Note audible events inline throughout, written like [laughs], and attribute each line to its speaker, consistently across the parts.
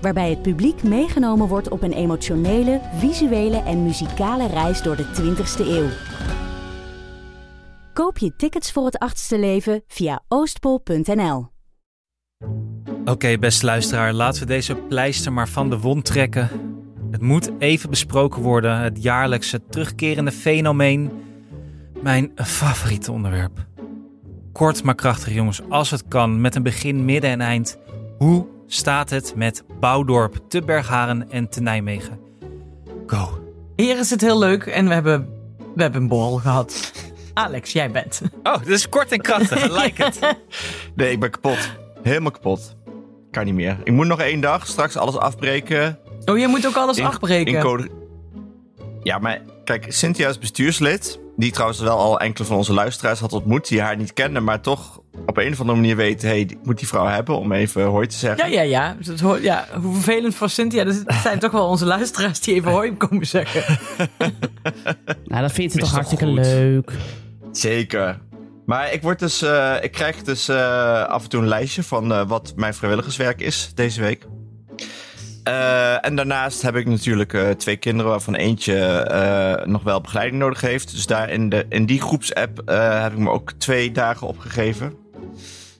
Speaker 1: Waarbij het publiek meegenomen wordt op een emotionele, visuele en muzikale reis door de 20ste eeuw. Koop je tickets voor het achtste leven via oostpol.nl.
Speaker 2: Oké, beste luisteraar, laten we deze pleister maar van de wond trekken. Het moet even besproken worden, het jaarlijkse terugkerende fenomeen. Mijn favoriete onderwerp. Kort maar krachtig, jongens, als het kan, met een begin, midden en eind. Hoe staat het met Bouwdorp, te Bergharen en te Nijmegen? Go.
Speaker 3: Hier is het heel leuk en we hebben, we hebben een borrel gehad. Alex, jij bent.
Speaker 2: Oh, dit is kort en krachtig, I [laughs] like het.
Speaker 4: Nee, ik ben kapot. Helemaal kapot. Kan niet meer. Ik moet nog één dag straks alles afbreken.
Speaker 3: Oh, je moet ook alles
Speaker 4: In-
Speaker 3: afbreken.
Speaker 4: in code... Ja, maar kijk, Cynthia is bestuurslid. Die trouwens wel al enkele van onze luisteraars had ontmoet. Die haar niet kenden, maar toch op een of andere manier weten... hey, ik moet die vrouw hebben om even hoi te zeggen.
Speaker 3: Ja, ja, ja. Dus hoort- ja. Hoe vervelend voor Cynthia. Dus [laughs] het zijn toch wel onze luisteraars die even hoi komen zeggen. [laughs]
Speaker 5: Nou, dat vindt ze toch hartstikke
Speaker 4: goed?
Speaker 5: leuk.
Speaker 4: Zeker. Maar ik, word dus, eh, ik krijg dus eh, af en toe een lijstje van eh, wat mijn vrijwilligerswerk is deze week. Eh, en daarnaast heb ik natuurlijk eh, twee kinderen waarvan eentje eh, nog wel begeleiding nodig heeft. Dus daar in, de, in die groepsapp eh, heb ik me ook twee dagen opgegeven.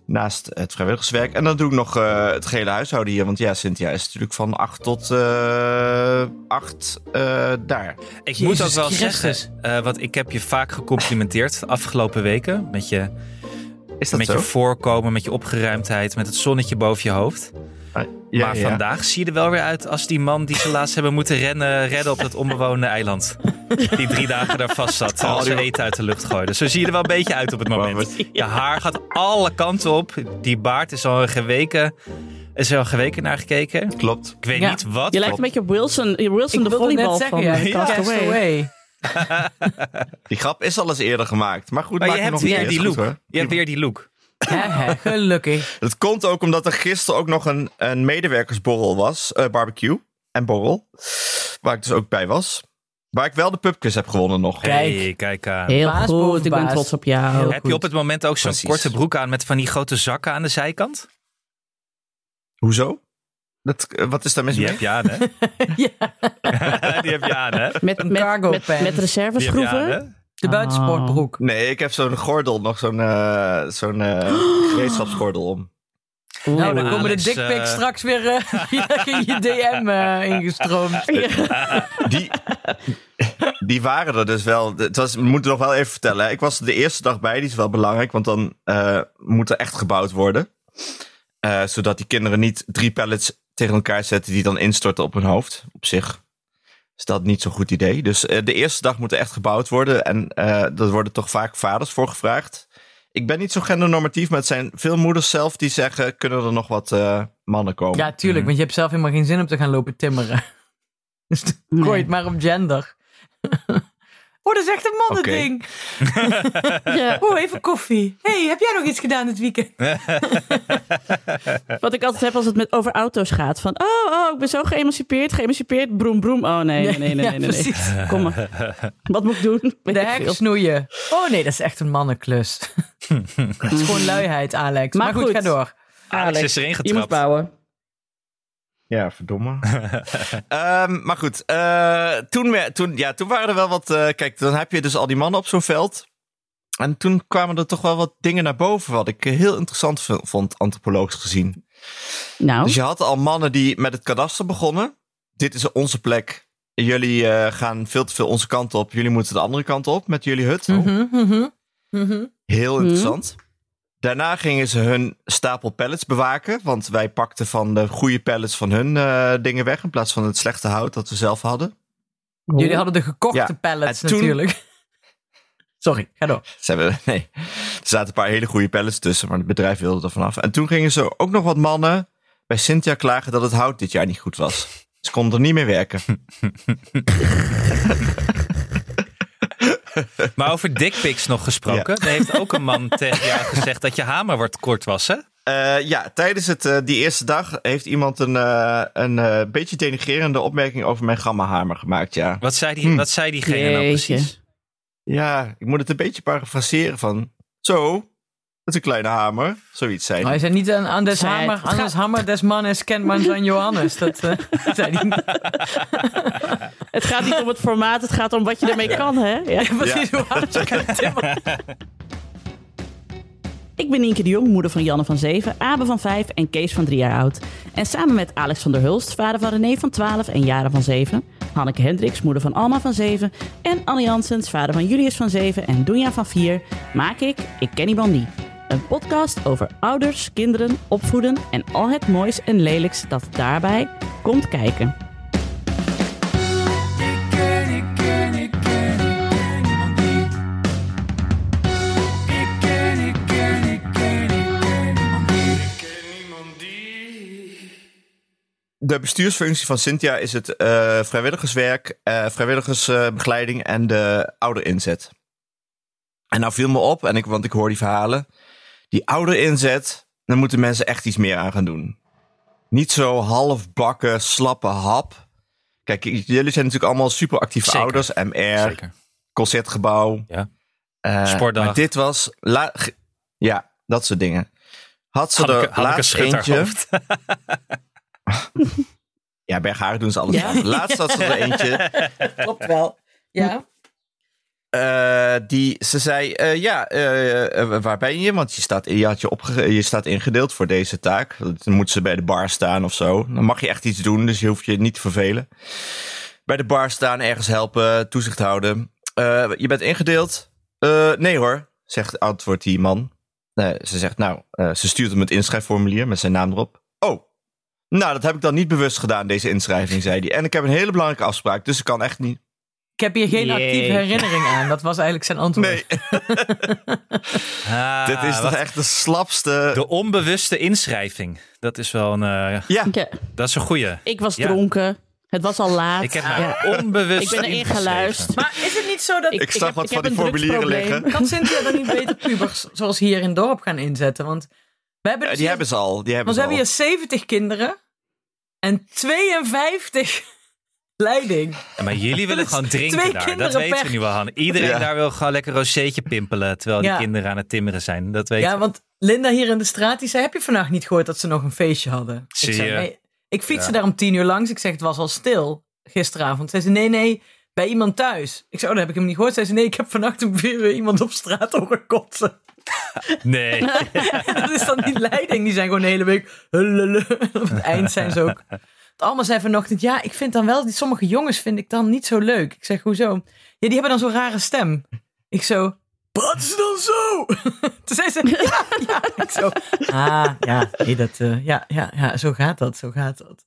Speaker 4: Naast het vrijwilligerswerk. En dan doe ik nog eh, het gehele huishouden hier. Want ja, Cynthia is natuurlijk van 8 tot eh 8 daar.
Speaker 2: Ik
Speaker 3: Jezus
Speaker 2: moet ook wel
Speaker 3: Christus.
Speaker 2: zeggen, eh, want ik heb je vaak gecomplimenteerd de afgelopen weken. Met je,
Speaker 4: Is dat
Speaker 2: met
Speaker 4: zo?
Speaker 2: je voorkomen, met je opgeruimdheid, met het zonnetje boven je hoofd.
Speaker 4: Ah, ja,
Speaker 2: maar
Speaker 4: ja.
Speaker 2: vandaag zie je er wel weer uit als die man die ze laatst hebben moeten rennen, redden op dat onbewoonde eiland. Die drie dagen daar vast zat, [laughs] terwijl
Speaker 4: Oh,
Speaker 2: ze eten uit de lucht gooiden. Zo zie je er wel een beetje uit op het moment. Je haar gaat alle kanten op. Die baard is al een geweken, is er al geweken naar gekeken.
Speaker 4: Klopt.
Speaker 2: Ik weet
Speaker 3: Ja.
Speaker 2: niet wat.
Speaker 5: Je lijkt een beetje op Wilson, Wilson
Speaker 3: Ik
Speaker 5: de volleybal van
Speaker 3: ja.
Speaker 5: eh, Castaway.
Speaker 3: Castaway. [laughs]
Speaker 4: Die grap is al eens eerder gemaakt. Maar goed,
Speaker 2: Maar
Speaker 4: maak
Speaker 2: je hebt
Speaker 4: nog
Speaker 2: weer die
Speaker 4: goed,
Speaker 2: look.
Speaker 4: hoor.
Speaker 2: Je hebt weer die look.
Speaker 3: Gelukkig. [laughs]
Speaker 4: Het komt ook omdat er gisteren ook nog een, een medewerkersborrel was. eh, barbecue en borrel. Waar ik dus ook bij was. Waar ik wel de pubquiz heb gewonnen nog.
Speaker 3: Kijk.
Speaker 2: Hey, kijk aan.
Speaker 5: Heel
Speaker 3: Baas
Speaker 5: goed,
Speaker 3: boven
Speaker 5: ik ben trots op jou.
Speaker 3: Heel
Speaker 2: Heb je op het moment ook zo'n korte broek aan met van die grote zakken aan de zijkant?
Speaker 4: Hoezo? Dat, eh, wat is daar mis
Speaker 2: Die
Speaker 4: mee?
Speaker 2: heb je aan, hè? [laughs] [laughs]
Speaker 3: Ja.
Speaker 2: Die heb je aan, hè?
Speaker 5: Met,
Speaker 3: Een
Speaker 5: met,
Speaker 3: cargo
Speaker 5: met, met
Speaker 2: Die heb je aan,
Speaker 5: reserveschroeven.
Speaker 3: De buitensportbroek.
Speaker 4: Nee, ik heb zo'n gordel, nog zo'n eh zo'n eh, [gasps] gereedschapsgordel om.
Speaker 5: Oeh,
Speaker 3: Nou, dan komen de
Speaker 2: Alex,
Speaker 3: dickpics
Speaker 2: eh,
Speaker 3: straks weer eh, [laughs] via je DM eh, ingestroomd. [laughs]
Speaker 4: Die, die waren er dus wel. Het was, we moeten nog wel even vertellen. hè. Ik was er de eerste dag bij, die is wel belangrijk, want dan eh, moet er echt gebouwd worden. Eh, zodat die kinderen niet drie pallets tegen elkaar zetten die dan instorten op hun hoofd. Op zich is dat niet zo'n goed idee. Dus eh, de eerste dag moet er echt gebouwd worden. En eh er worden toch vaak vaders voor gevraagd. Ik ben niet zo gendernormatief, maar het zijn veel moeders zelf die zeggen: kunnen er nog wat eh, mannen komen?
Speaker 3: Ja, tuurlijk, want je hebt zelf helemaal geen zin om te gaan lopen timmeren. [laughs] Dus dan
Speaker 5: Nee.
Speaker 3: gooi je het maar op gender. [laughs] Oh, dat is echt een mannending. [laughs]
Speaker 5: Ja,
Speaker 3: Oh, even koffie. hey, heb jij nog iets gedaan dit weekend?
Speaker 5: wat ik altijd heb als het met over auto's gaat. Van, oh, oh, ik ben zo geëmancipeerd, geëmancipeerd, broem, broem. Oh, nee, nee, nee, nee,
Speaker 3: Ja,
Speaker 5: nee. nee. Kom maar. Wat moet ik doen? [laughs] Weet
Speaker 3: De
Speaker 5: ik
Speaker 3: hek snoeien. Oh nee, dat is echt een mannenklus. [laughs] Het is gewoon luiheid, Alex. Maar,
Speaker 5: Maar
Speaker 3: goed,
Speaker 5: goed.
Speaker 3: ga door.
Speaker 2: Alex is erin
Speaker 5: je moet
Speaker 2: getrapt.
Speaker 5: bouwen.
Speaker 4: Ja, verdomme. [laughs] Ehm, maar goed, eh, toen, we- toen, ja, toen waren er wel wat... eh, kijk, dan heb je dus al die mannen op zo'n veld. En toen kwamen er toch wel wat dingen naar boven... wat ik heel interessant vond, antropologisch gezien.
Speaker 5: Nou,
Speaker 4: Dus je had al mannen die met het kadaster begonnen. Dit is onze plek. Jullie eh, gaan veel te veel onze kant op. Jullie moeten de andere kant op met jullie hut.
Speaker 3: Mhm, mhm, mhm.
Speaker 4: Heel interessant. Daarna gingen ze hun stapel pallets bewaken. Want wij pakten van de goede pallets van hun eh, dingen weg. In plaats van het slechte hout dat we zelf hadden.
Speaker 3: Jullie hadden de gekochte
Speaker 4: Ja,
Speaker 3: pallets
Speaker 4: en toen-
Speaker 3: natuurlijk. [laughs] Sorry, ga door.
Speaker 4: Ze hebben, nee, er zaten een paar hele goede pallets tussen. Maar het bedrijf wilde er vanaf. En toen gingen ze ook nog wat mannen bij Cynthia klagen dat het hout dit jaar niet goed was. Ze konden er niet meer werken. [laughs]
Speaker 2: Maar over dickpics nog gesproken. Er heeft ook een man [laughs] tegen jou gezegd dat je hamer wordt kort was, hè?
Speaker 4: Eh, ja, tijdens het, eh, die eerste dag heeft iemand een, eh, een beetje denigrerende opmerking over mijn gammahamer gemaakt, ja.
Speaker 2: Wat zei, die,
Speaker 4: Hm.
Speaker 2: wat zei diegene nou precies?
Speaker 4: Ja, ik moet het een beetje parafraseren van... Zo, is een kleine hamer. Zoiets zei
Speaker 3: Maar
Speaker 4: hij.
Speaker 3: hij zei niet aan, aan des
Speaker 5: Zei
Speaker 3: hamer, aan des hammer des mannes kent man zijn Johannes. Dat eh, [laughs] zei hij niet. [laughs]
Speaker 5: Het gaat niet om het formaat, het gaat om wat je ermee kan, hè? Ja.
Speaker 3: Precies hoe hard je kan. [laughs]
Speaker 5: Ik ben Nienke de Jong, moeder van Janne van 7, Abe van 5 en Kees van 3 jaar oud. En samen met Alex van der Hulst, vader van René van 12 en Jaren van 7, Hanneke Hendricks, moeder van Alma van 7 en Annie Janssens, vader van Julius van 7 en Doenja van 4, maak ik Ik Ken Die. Een podcast over ouders, kinderen, opvoeden en al het moois en lelijks dat daarbij komt kijken.
Speaker 4: De bestuursfunctie van Cynthia is het eh, vrijwilligerswerk, eh, vrijwilligersbegeleiding en de ouderinzet. En nou viel me op, en ik, want ik hoor die verhalen. Die ouderinzet, daar moeten mensen echt iets meer aan gaan doen. Niet zo halfbakken, slappe hap. Kijk, jullie zijn natuurlijk allemaal super actieve
Speaker 2: Zeker.
Speaker 4: ouders. MR,
Speaker 2: Zeker.
Speaker 4: concertgebouw.
Speaker 2: Ja.
Speaker 4: Eh,
Speaker 2: Sportdag.
Speaker 4: Maar dit was... la- ja, dat soort dingen. Had ze
Speaker 2: Hanneke,
Speaker 4: er laatst
Speaker 2: haar
Speaker 4: eentje... [laughs] Ja, Bergharen doen ze alles.
Speaker 5: Ja.
Speaker 4: Laatst had ze er eentje. [laughs]
Speaker 3: Klopt wel. Ja.
Speaker 4: Eh, die, ze zei, eh, ja, eh, waar ben je? Want je staat, je, had je, je staat ingedeeld voor deze taak. Dan moet ze bij de bar staan of zo. Dan mag je echt iets doen, dus je hoeft je niet te vervelen. Bij de bar staan, ergens helpen, toezicht houden. Je bent ingedeeld? Nee hoor, zegt, antwoordt die man. Ze zegt, nou, ze stuurt hem het inschrijfformulier met zijn naam erop. Oh, nou, dat heb ik dan niet bewust gedaan, deze inschrijving, zei hij. En ik heb een hele belangrijke afspraak, dus ik kan echt niet.
Speaker 3: Ik heb hier geen actieve herinnering aan. Dat was eigenlijk zijn antwoord.
Speaker 4: Nee, [laughs]
Speaker 2: Ah,
Speaker 4: dit is toch echt de slapste.
Speaker 2: De onbewuste inschrijving. Dat is wel een, eh,
Speaker 4: Ja,
Speaker 2: dat is een goeie.
Speaker 5: ik was
Speaker 2: Ja.
Speaker 5: dronken, het was al laat.
Speaker 2: Ik heb
Speaker 5: Ja.
Speaker 2: onbewust
Speaker 5: Ik ben erin geluisterd.
Speaker 3: Maar is het niet zo dat...
Speaker 4: Ik zag
Speaker 5: heb-
Speaker 4: wat
Speaker 5: ik
Speaker 4: van
Speaker 5: heb
Speaker 4: die
Speaker 5: een
Speaker 4: formulieren liggen. [laughs]
Speaker 3: Kan Cynthia dan niet beter pubers zoals hier in het dorp gaan inzetten? Want we hebben,
Speaker 4: Ja,
Speaker 3: dus
Speaker 4: die
Speaker 3: hier-
Speaker 4: hebben ze al. Die hebben
Speaker 3: want we
Speaker 4: ze
Speaker 3: hebben
Speaker 4: al.
Speaker 3: hier 70 kinderen en 52 leiding.
Speaker 2: Ja, maar jullie willen gewoon drinken daar. Dat weten we
Speaker 3: per-
Speaker 2: nu wel, Han. Iedereen
Speaker 4: Ja.
Speaker 2: daar wil gewoon lekker rozeetje pimpelen. Terwijl die kinderen aan het timmeren zijn. Dat weet
Speaker 3: Ja, want Linda hier in de straat, die zei, heb je vandaag niet gehoord dat ze nog een feestje hadden?
Speaker 2: Zie
Speaker 3: ik zei,
Speaker 2: je.
Speaker 3: nee. Ik fietste
Speaker 2: Ja.
Speaker 3: daar om tien uur langs. Ik zeg, het was al stil gisteravond. Zei ze, nee, nee, bij iemand thuis. Ik zei, oh, dat heb ik hem niet gehoord. Zei ze, nee, ik heb vannacht om vier uur iemand op straat horen kotsen. [laughs]
Speaker 2: Nee. [laughs]
Speaker 3: dat is dan die leiding. Die zijn gewoon de hele week... Op het eind zijn ze ook... Allemaal zei vanochtend, ja, ik vind dan wel... Die sommige jongens vind ik dan niet zo leuk. Ik zeg, hoezo? Ja, die hebben dan zo'n rare stem. Ik zo... Praten ze dan zo? [laughs] Toen zei ze, ja, ja. Ik zo, ah, ja, nee, dat, eh, ja, ja, ja, zo gaat dat, zo gaat dat.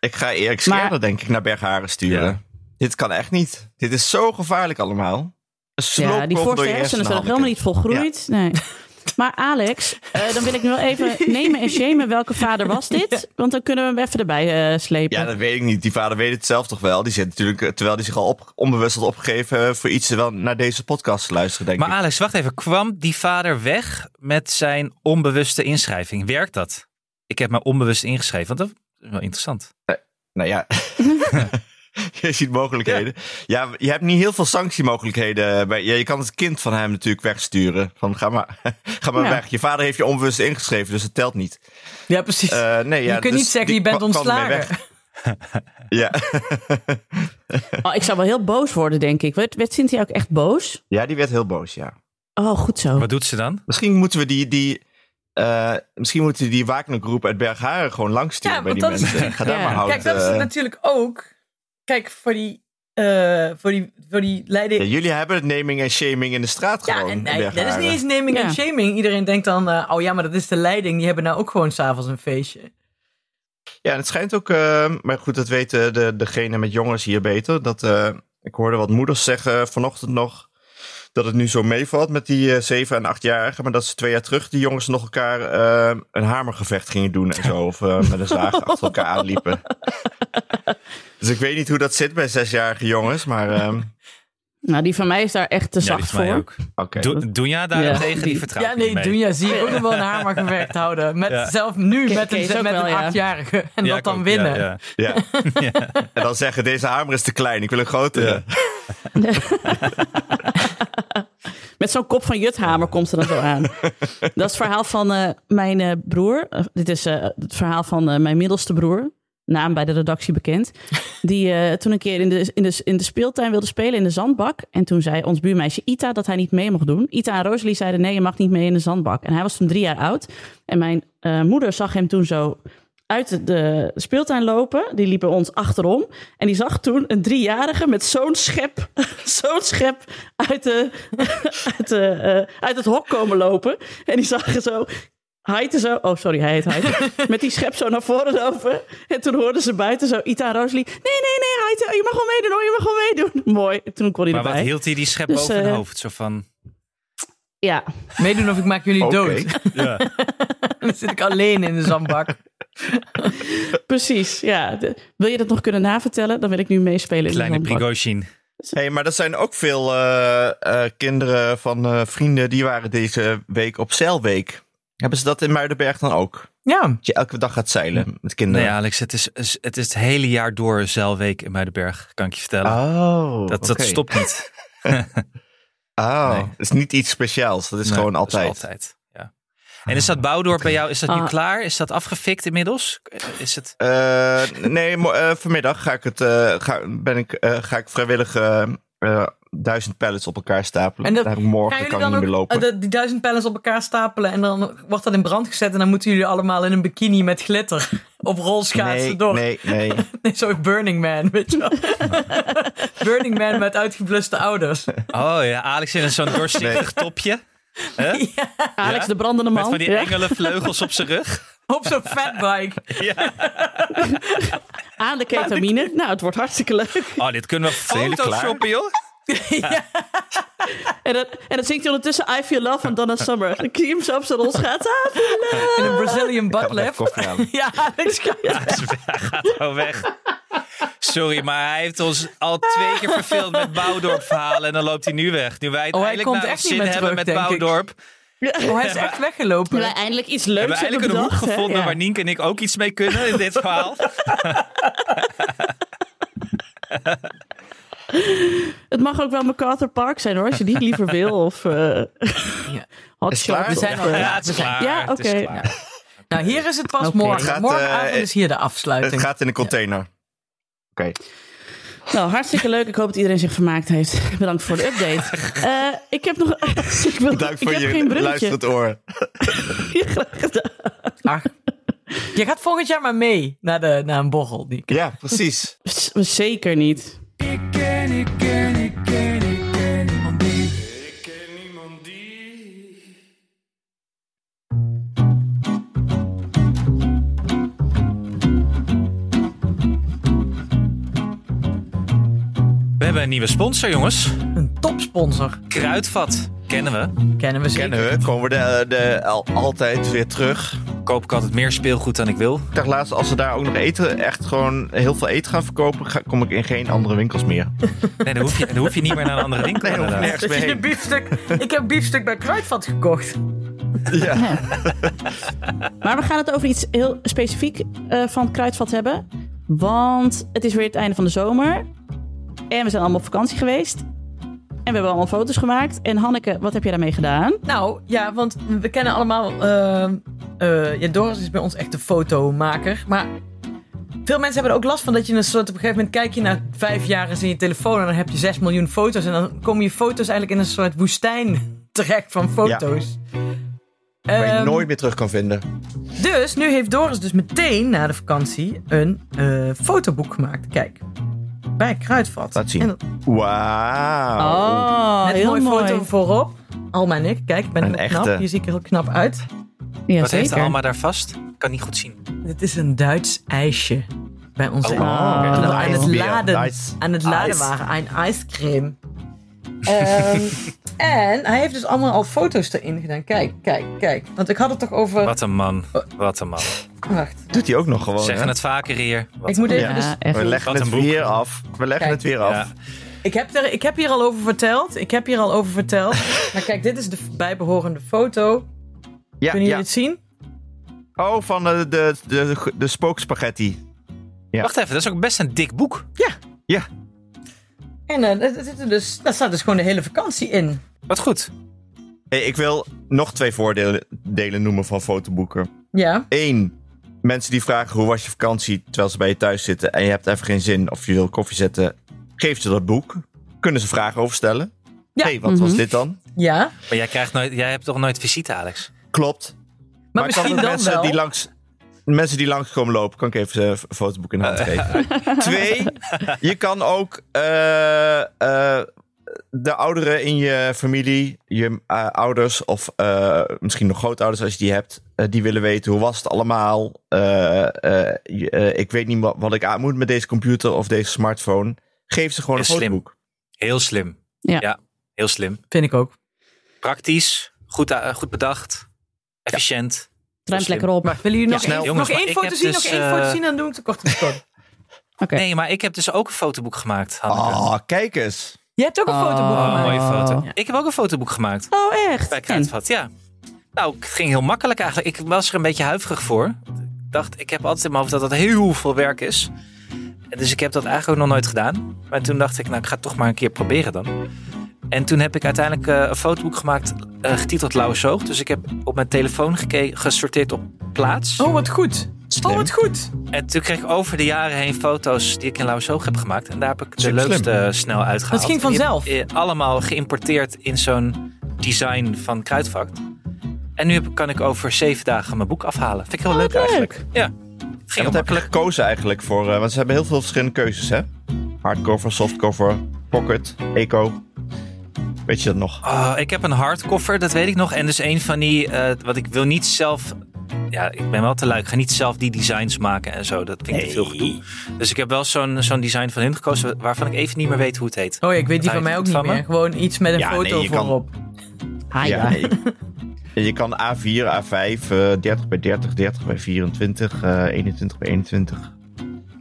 Speaker 4: Ik ga Erik
Speaker 5: Maar-
Speaker 4: Scherder, denk ik, naar Bergharen sturen.
Speaker 2: Ja.
Speaker 4: Dit kan echt niet. Dit is zo gevaarlijk allemaal. Een
Speaker 5: Ja, die voorste hersenen zijn nog helemaal niet volgroeid. Nee. [laughs] Maar Alex, eh, dan wil ik nu wel even [laughs] nemen en shamen. Welke vader was dit? Want dan kunnen we hem even erbij eh, slepen.
Speaker 4: Ja, dat weet ik niet. Die vader weet het zelf toch wel. Die zit natuurlijk, eh, terwijl hij zich al op, onbewust had opgegeven voor iets, wel naar deze podcast te luisteren, denk
Speaker 2: Maar
Speaker 4: ik.
Speaker 2: Alex, wacht even. Kwam die vader weg met zijn onbewuste inschrijving? Werkt dat? Ik heb me onbewust ingeschreven. Want dat is wel interessant.
Speaker 4: Nou ja. [laughs] [laughs] je ziet mogelijkheden. Ja. je hebt niet heel veel sanctiemogelijkheden. Bij, ja, je kan het kind van hem natuurlijk wegsturen. Van ga maar, [laughs] ga maar
Speaker 5: Ja.
Speaker 4: weg. Je vader heeft je onbewust ingeschreven, dus het telt niet.
Speaker 3: Ja, precies.
Speaker 4: Eh, nee, ja,
Speaker 3: je kunt
Speaker 4: dus
Speaker 3: niet zeggen,
Speaker 4: die
Speaker 3: je bent ontslagen. [laughs]
Speaker 4: Ja.
Speaker 5: Oh, ik zou wel heel boos worden, denk ik. Werd, werd Cynthia ook echt boos?
Speaker 4: ja, die werd heel boos, ja.
Speaker 5: Oh, goed zo.
Speaker 2: Wat doet ze dan?
Speaker 4: Misschien moeten we die, die, eh, misschien moeten die Wagner-groep uit Bergharen gewoon langsturen
Speaker 3: Ja,
Speaker 4: bij die
Speaker 3: want dat is-
Speaker 4: mensen. Ga daar
Speaker 5: Ja.
Speaker 4: maar houden.
Speaker 3: Kijk, dat is het natuurlijk ook. Kijk, voor die, eh, voor die, voor die leiding.
Speaker 4: Ja, jullie hebben het naming en shaming in de straat
Speaker 3: Ja,
Speaker 4: gewoon.
Speaker 3: nee, dat is niet eens naming
Speaker 5: Ja.
Speaker 3: en shaming. Iedereen denkt dan, eh, oh ja, maar dat is de leiding. Die hebben nou ook gewoon s'avonds een feestje.
Speaker 4: Ja, en het schijnt ook, eh, maar goed, dat weten de, degene met jongens hier beter. Dat, eh, ik hoorde wat moeders zeggen vanochtend nog, dat het nu zo meevalt met die eh, zeven en achtjarigen. Maar dat ze twee jaar terug die jongens nog elkaar eh, een hamergevecht gingen doen en [laughs] zo. Of met een zaag achter elkaar aanliepen. [laughs] Dus ik weet niet hoe dat zit bij zesjarige jongens, maar ehm, [laughs]
Speaker 5: Nou, die van mij is daar echt te
Speaker 2: Ja, die
Speaker 5: zacht
Speaker 2: van mij
Speaker 5: voor.
Speaker 2: ook.
Speaker 4: oké.
Speaker 2: Do- Doenja daarentegen,
Speaker 5: Ja,
Speaker 2: die
Speaker 5: die-
Speaker 2: vertrouw
Speaker 3: Ja, nee,
Speaker 2: mee.
Speaker 3: Dunja zie ik ook nog wel een hamer gewerkt houden. Met,
Speaker 2: Ja.
Speaker 3: Zelf nu met
Speaker 5: Kees
Speaker 3: een, met
Speaker 5: wel,
Speaker 3: een
Speaker 5: ja.
Speaker 3: achtjarige. En
Speaker 2: Ja,
Speaker 3: dat dan
Speaker 2: ook,
Speaker 3: winnen.
Speaker 2: ja, ja. [laughs]
Speaker 4: Ja. En dan zeggen, deze hamer is te klein, ik wil een grotere. [laughs]
Speaker 5: Met zo'n kop van Juthamer komt ze dan zo aan. Dat is het verhaal van eh, mijn eh, broer. Eh, dit is eh, het verhaal van eh, mijn middelste broer. Naam bij de redactie bekend. Die eh, toen een keer in de, in, de, in de speeltuin wilde spelen in de zandbak. En toen zei ons buurmeisje Ita dat hij niet mee mocht doen. Ita en Rosalie zeiden nee, je mag niet mee in de zandbak. En hij was toen drie jaar oud. En mijn eh, moeder zag hem toen zo uit de- speeltuin lopen. Die liep bij ons achterom. En die zag toen een driejarige met zo'n schep, [laughs] zo'n schep uit, de, [laughs] uit, de, eh, uit het hok komen lopen. En die zag zo... Heite zo, oh sorry, hij heet Heite. [laughs] Met die schep zo naar voren lopen. En toen hoorden ze buiten zo Ita en Rosalie. Nee, nee, nee, je mag wel meedoen hoor, je mag wel meedoen. [laughs] Mooi, En toen kon hij
Speaker 2: Maar wat hield hij die schep
Speaker 5: Dus,
Speaker 2: boven hun
Speaker 5: eh,
Speaker 2: hoofd? Zo van...
Speaker 5: Ja,
Speaker 3: Meedoen of ik maak jullie dood. [laughs]
Speaker 2: Ja.
Speaker 3: Dan zit ik alleen in de zandbak.
Speaker 5: precies. Ja. De- wil je dat nog kunnen navertellen? Dan wil ik nu meespelen in
Speaker 2: Kleine
Speaker 5: de zandbak.
Speaker 2: Prigozhin.
Speaker 4: Hey, maar er zijn ook veel eh, eh, kinderen van eh, vrienden die waren deze week op zeilweek. Hebben ze dat in Muidenberg dan ook?
Speaker 3: Ja,
Speaker 4: Dat je elke dag gaat zeilen met kinderen.
Speaker 2: Nee, Alex, het is, het is het hele jaar door zeilweek in Muidenberg, kan ik je vertellen.
Speaker 4: Oh,
Speaker 2: dat, dat stopt niet. [laughs]
Speaker 4: Oh,
Speaker 2: Nee.
Speaker 4: het is niet iets speciaals. Dat is
Speaker 2: Nee,
Speaker 4: gewoon
Speaker 2: dat is
Speaker 4: altijd.
Speaker 2: altijd. Ja. En is dat Bouwdorp bij jou, is dat nu
Speaker 5: Ah.
Speaker 2: klaar? Is dat afgefikt inmiddels? Is het...
Speaker 4: Eh, nee, eh, vanmiddag ga ik, het, eh, ga, ben ik, eh, ga ik vrijwillig eh, duizend pallets op elkaar stapelen.
Speaker 3: En dat-
Speaker 4: Daar heb ik morgen kan ik niet meer lopen.
Speaker 3: eh, de- die duizend pallets op elkaar stapelen en dan wordt dat in brand gezet en dan moeten jullie allemaal in een bikini met glitter [laughs] op rolschaatsen
Speaker 4: nee,
Speaker 3: door.
Speaker 4: nee, nee. [laughs]
Speaker 3: Nee, zo Burning Man, weet je wel. [laughs] Burning Man met uitgebluste ouders.
Speaker 2: Oh ja, Alex in zo'n doorzichtig topje. Hè?
Speaker 5: Alex
Speaker 2: Ja?
Speaker 5: de brandende
Speaker 2: Met
Speaker 5: man.
Speaker 2: van die
Speaker 5: Ja.
Speaker 2: engelenvleugels op zijn rug.
Speaker 3: Op zo'n fatbike. [laughs] [laughs]
Speaker 5: Aan de ketamine. Nou, het wordt hartstikke leuk.
Speaker 2: Oh, dit kunnen we photoshoppen, joh. [laughs]
Speaker 5: En dan, en dan zingt hij ondertussen I Feel Love van Donna Summer. Dan zie je hem zo op zijn rol gaat.
Speaker 3: In een Brazilian butt lift. Ja, Alex kan
Speaker 2: Ja, hij gaat gewoon weg. Sorry, maar hij heeft ons al twee keer verveeld met Bouwdorp verhalen. En dan loopt hij nu weg. Nu wij het
Speaker 3: Oh, hij
Speaker 2: eindelijk
Speaker 3: komt
Speaker 2: naar
Speaker 3: echt
Speaker 2: ons
Speaker 3: niet
Speaker 2: zin hebben
Speaker 3: terug,
Speaker 2: met
Speaker 3: ik. Oh, hij is echt weggelopen.
Speaker 5: Wij eindelijk iets
Speaker 2: We
Speaker 5: leuks
Speaker 2: hebben
Speaker 5: hebben
Speaker 2: eigenlijk een hoek gevonden
Speaker 5: Ja.
Speaker 2: waar Nienke en ik ook iets mee kunnen in dit verhaal. [laughs]
Speaker 5: Het mag ook wel MacArthur Park zijn hoor, als je die liever wil. Of eh [laughs] Hot
Speaker 4: Is het klaar?
Speaker 5: Shot.
Speaker 3: We zijn al-
Speaker 2: Ja, het is klaar.
Speaker 5: Ja,
Speaker 2: het is
Speaker 5: oké.
Speaker 2: klaar.
Speaker 3: Nou, hier is het pas
Speaker 5: Oké.
Speaker 3: morgen.
Speaker 4: Het gaat,
Speaker 3: Morgenavond
Speaker 4: eh,
Speaker 3: is hier de
Speaker 4: Het
Speaker 3: afsluiting.
Speaker 4: gaat in de container. Oké.
Speaker 5: Nou, hartstikke leuk. Ik hoop dat iedereen zich vermaakt heeft. [laughs] Bedankt voor de update. [laughs] Eh, ik heb nog... [laughs] ik wil,
Speaker 4: Dank
Speaker 5: ik
Speaker 4: voor
Speaker 5: heb
Speaker 4: je luisterend oor.
Speaker 5: Graag gedaan.
Speaker 3: Ach. Je gaat volgend jaar maar mee naar, de, naar een borrel. Die...
Speaker 4: Ja, precies.
Speaker 5: Z- Zeker niet.
Speaker 2: We hebben een nieuwe sponsor, jongens.
Speaker 3: Een topsponsor.
Speaker 2: Kruidvat. Kennen we.
Speaker 3: Kennen we zeker.
Speaker 4: Kennen we. Komen we de, de, al, altijd weer terug.
Speaker 2: Koop ik altijd meer speelgoed dan ik wil.
Speaker 4: Ik dacht laatst, als ze daar ook nog eten, echt gewoon heel veel eten gaan verkopen, ga, kom ik in geen andere winkels meer.
Speaker 2: Nee, dan hoef je, dan hoef je niet meer naar een andere winkel.
Speaker 4: Nee, dan hoef nergens meer
Speaker 3: Je
Speaker 4: heen.
Speaker 3: biefstuk, ik heb biefstuk bij Kruidvat gekocht.
Speaker 4: Ja.
Speaker 5: Maar we gaan het over iets heel specifiek eh, van Kruidvat hebben. Want het is weer het einde van de zomer. En we zijn allemaal op vakantie geweest. En we hebben allemaal foto's gemaakt. En Hanneke, wat heb je daarmee gedaan?
Speaker 3: Nou, ja, want we kennen allemaal... eh, eh, ja, Doris is bij ons echt de fotomaker. Maar veel mensen hebben er ook last van dat je een soort... Op een gegeven moment kijk je naar vijf jaar eens in je telefoon... en dan heb je zes miljoen foto's. En dan komen je foto's eigenlijk in een soort woestijn [laughs] terecht van foto's.
Speaker 4: Waar je
Speaker 3: Ehm,
Speaker 4: nooit meer terug kan vinden.
Speaker 3: Dus nu heeft Doris dus meteen na de vakantie een eh, fotoboek gemaakt. Kijk, bij Kruidvat.
Speaker 4: Laat zien.
Speaker 3: En
Speaker 4: Wauw.
Speaker 5: Oh,
Speaker 3: met
Speaker 5: heel mooi.
Speaker 3: foto voorop. Alma en ik. Kijk, ik ben
Speaker 4: Een
Speaker 3: heel knap.
Speaker 4: echte.
Speaker 3: Hier zie ik er heel knap uit.
Speaker 5: Ja,
Speaker 2: Wat heeft
Speaker 5: zeker.
Speaker 2: Alma daar vast? Ik kan niet goed zien.
Speaker 3: Dit is een Duits ijsje. Bij ons
Speaker 2: Oh,
Speaker 5: oh.
Speaker 3: aan het laden, aan het laden waren. Een ijscreme. Ehm, [laughs] En hij heeft dus allemaal al foto's erin gedaan. Kijk, kijk, kijk. Want ik had het toch over...
Speaker 2: Wat een man. Wat een man.
Speaker 3: Wacht.
Speaker 4: Doet hij ook nog
Speaker 2: We
Speaker 4: gewoon,
Speaker 2: zeggen
Speaker 4: hè?
Speaker 2: het vaker hier. Wat
Speaker 3: Ik moet even...
Speaker 4: Ja.
Speaker 3: Dus,
Speaker 5: Ja, echt.
Speaker 4: We leggen het weer af. We leggen
Speaker 3: Kijk.
Speaker 4: het weer af.
Speaker 2: Ja.
Speaker 3: ik, heb er, ik heb hier al over verteld. Ik heb hier al over verteld. [laughs] maar kijk, dit is de bijbehorende foto.
Speaker 4: Ja,
Speaker 3: Kunnen jullie
Speaker 4: ja.
Speaker 3: het zien?
Speaker 4: Oh, van de, de, de, de spookspaghetti. Ja.
Speaker 2: Wacht even, dat is ook best een dik boek.
Speaker 4: Ja,
Speaker 3: En eh, er dus, daar staat dus gewoon de hele vakantie in.
Speaker 2: Wat goed.
Speaker 4: Hey, ik wil nog twee voordelen delen noemen van fotoboeken.
Speaker 3: Ja.
Speaker 4: Eén, mensen die vragen hoe was je vakantie terwijl ze bij je thuis zitten en je hebt even geen zin of je wil koffie zetten, geef ze dat boek. Kunnen ze vragen over stellen?
Speaker 3: Ja.
Speaker 4: hey, wat was
Speaker 5: Mhm.
Speaker 4: dit dan?
Speaker 3: Ja.
Speaker 2: Maar jij, krijgt nooit, jij hebt toch nooit visite, Alex?
Speaker 4: Klopt.
Speaker 3: Maar, misschien dan
Speaker 4: mensen
Speaker 3: wel.
Speaker 4: die langs mensen die langs komen lopen, kan ik even een fotoboek in de hand [laughs] geven. Twee, je kan ook eh, eh, de ouderen in je familie, je eh, ouders of eh, misschien nog grootouders als je die hebt, eh, die willen weten hoe was het allemaal. Eh, eh, je- eh, ik weet niet wat, wat ik aan moet met deze computer of deze smartphone. Geef ze gewoon een
Speaker 2: slim.
Speaker 4: fotoboek.
Speaker 2: Heel slim.
Speaker 5: Ja.
Speaker 2: heel slim.
Speaker 3: Vind ik ook.
Speaker 2: Praktisch, goed, goed bedacht, efficiënt.
Speaker 5: Ruimt
Speaker 2: Slim.
Speaker 5: lekker op.
Speaker 3: Maar willen jullie nog,
Speaker 4: Ja, snel.
Speaker 3: één,
Speaker 2: Jongens,
Speaker 3: nog
Speaker 2: maar
Speaker 3: één foto zien?
Speaker 2: dus,
Speaker 3: nog één foto zien? Dan doe ik de korte kort.
Speaker 5: Oké.
Speaker 2: Nee, maar ik heb dus ook een fotoboek gemaakt. Hanneke.
Speaker 4: Oh, kijk eens.
Speaker 3: Je hebt ook een fotoboek
Speaker 2: Oh,
Speaker 3: gemaakt.
Speaker 2: mooie foto. Ik heb ook een fotoboek gemaakt.
Speaker 5: Oh, echt?
Speaker 2: Bij? Kruidvat, ja. Nou, het ging heel makkelijk eigenlijk. Ik was er een beetje huiverig voor. Ik dacht, ik heb altijd in mijn hoofd dat dat heel veel werk is. En Dus ik heb dat eigenlijk ook nog nooit gedaan. Maar toen dacht ik, nou, ik ga het toch maar een keer proberen dan. En toen heb ik uiteindelijk eh, een fotoboek gemaakt, eh, getiteld Lauwe Zoog. Dus ik heb op mijn telefoon gesorteerd op plaats.
Speaker 3: Oh, wat goed.
Speaker 4: Slim.
Speaker 3: Oh, wat goed.
Speaker 2: En toen kreeg ik over de jaren heen foto's die ik in Zoog heb gemaakt. En daar heb ik de
Speaker 4: Super
Speaker 2: leukste
Speaker 4: slim.
Speaker 2: snel uitgehaald.
Speaker 3: Dat ging vanzelf.
Speaker 2: eh, allemaal geïmporteerd in zo'n design van Kruidvat. En nu heb, kan ik over zeven dagen mijn boek afhalen. Vind ik heel leuk,
Speaker 5: leuk.
Speaker 2: eigenlijk. Ja, het ging
Speaker 4: En
Speaker 2: heel
Speaker 4: wat heb je gekozen eigenlijk voor? eh, want ze hebben heel veel verschillende keuzes, hè? Hardcover, softcover, pocket, eco. Weet je dat nog?
Speaker 2: Oh, ik heb een hardcover, dat weet ik nog. En dus een van die, eh, wat ik wil niet zelf... Ja, ik ben wel te lui. Ik ga niet zelf die designs maken en zo. Dat vind ik te veel gedoe. Dus ik heb wel zo'n zo'n design van hun gekozen waarvan ik even niet meer weet hoe het heet.
Speaker 3: Oh ja, ik weet die van mij ook niet
Speaker 2: van me?
Speaker 3: meer. Gewoon iets met een
Speaker 4: Ja,
Speaker 3: foto
Speaker 4: nee, kan-
Speaker 3: voorop.
Speaker 5: Ah, ja.
Speaker 4: je, je kan A4, A5, eh 30 bij 30, 30 bij 24, eh 21 bij 21.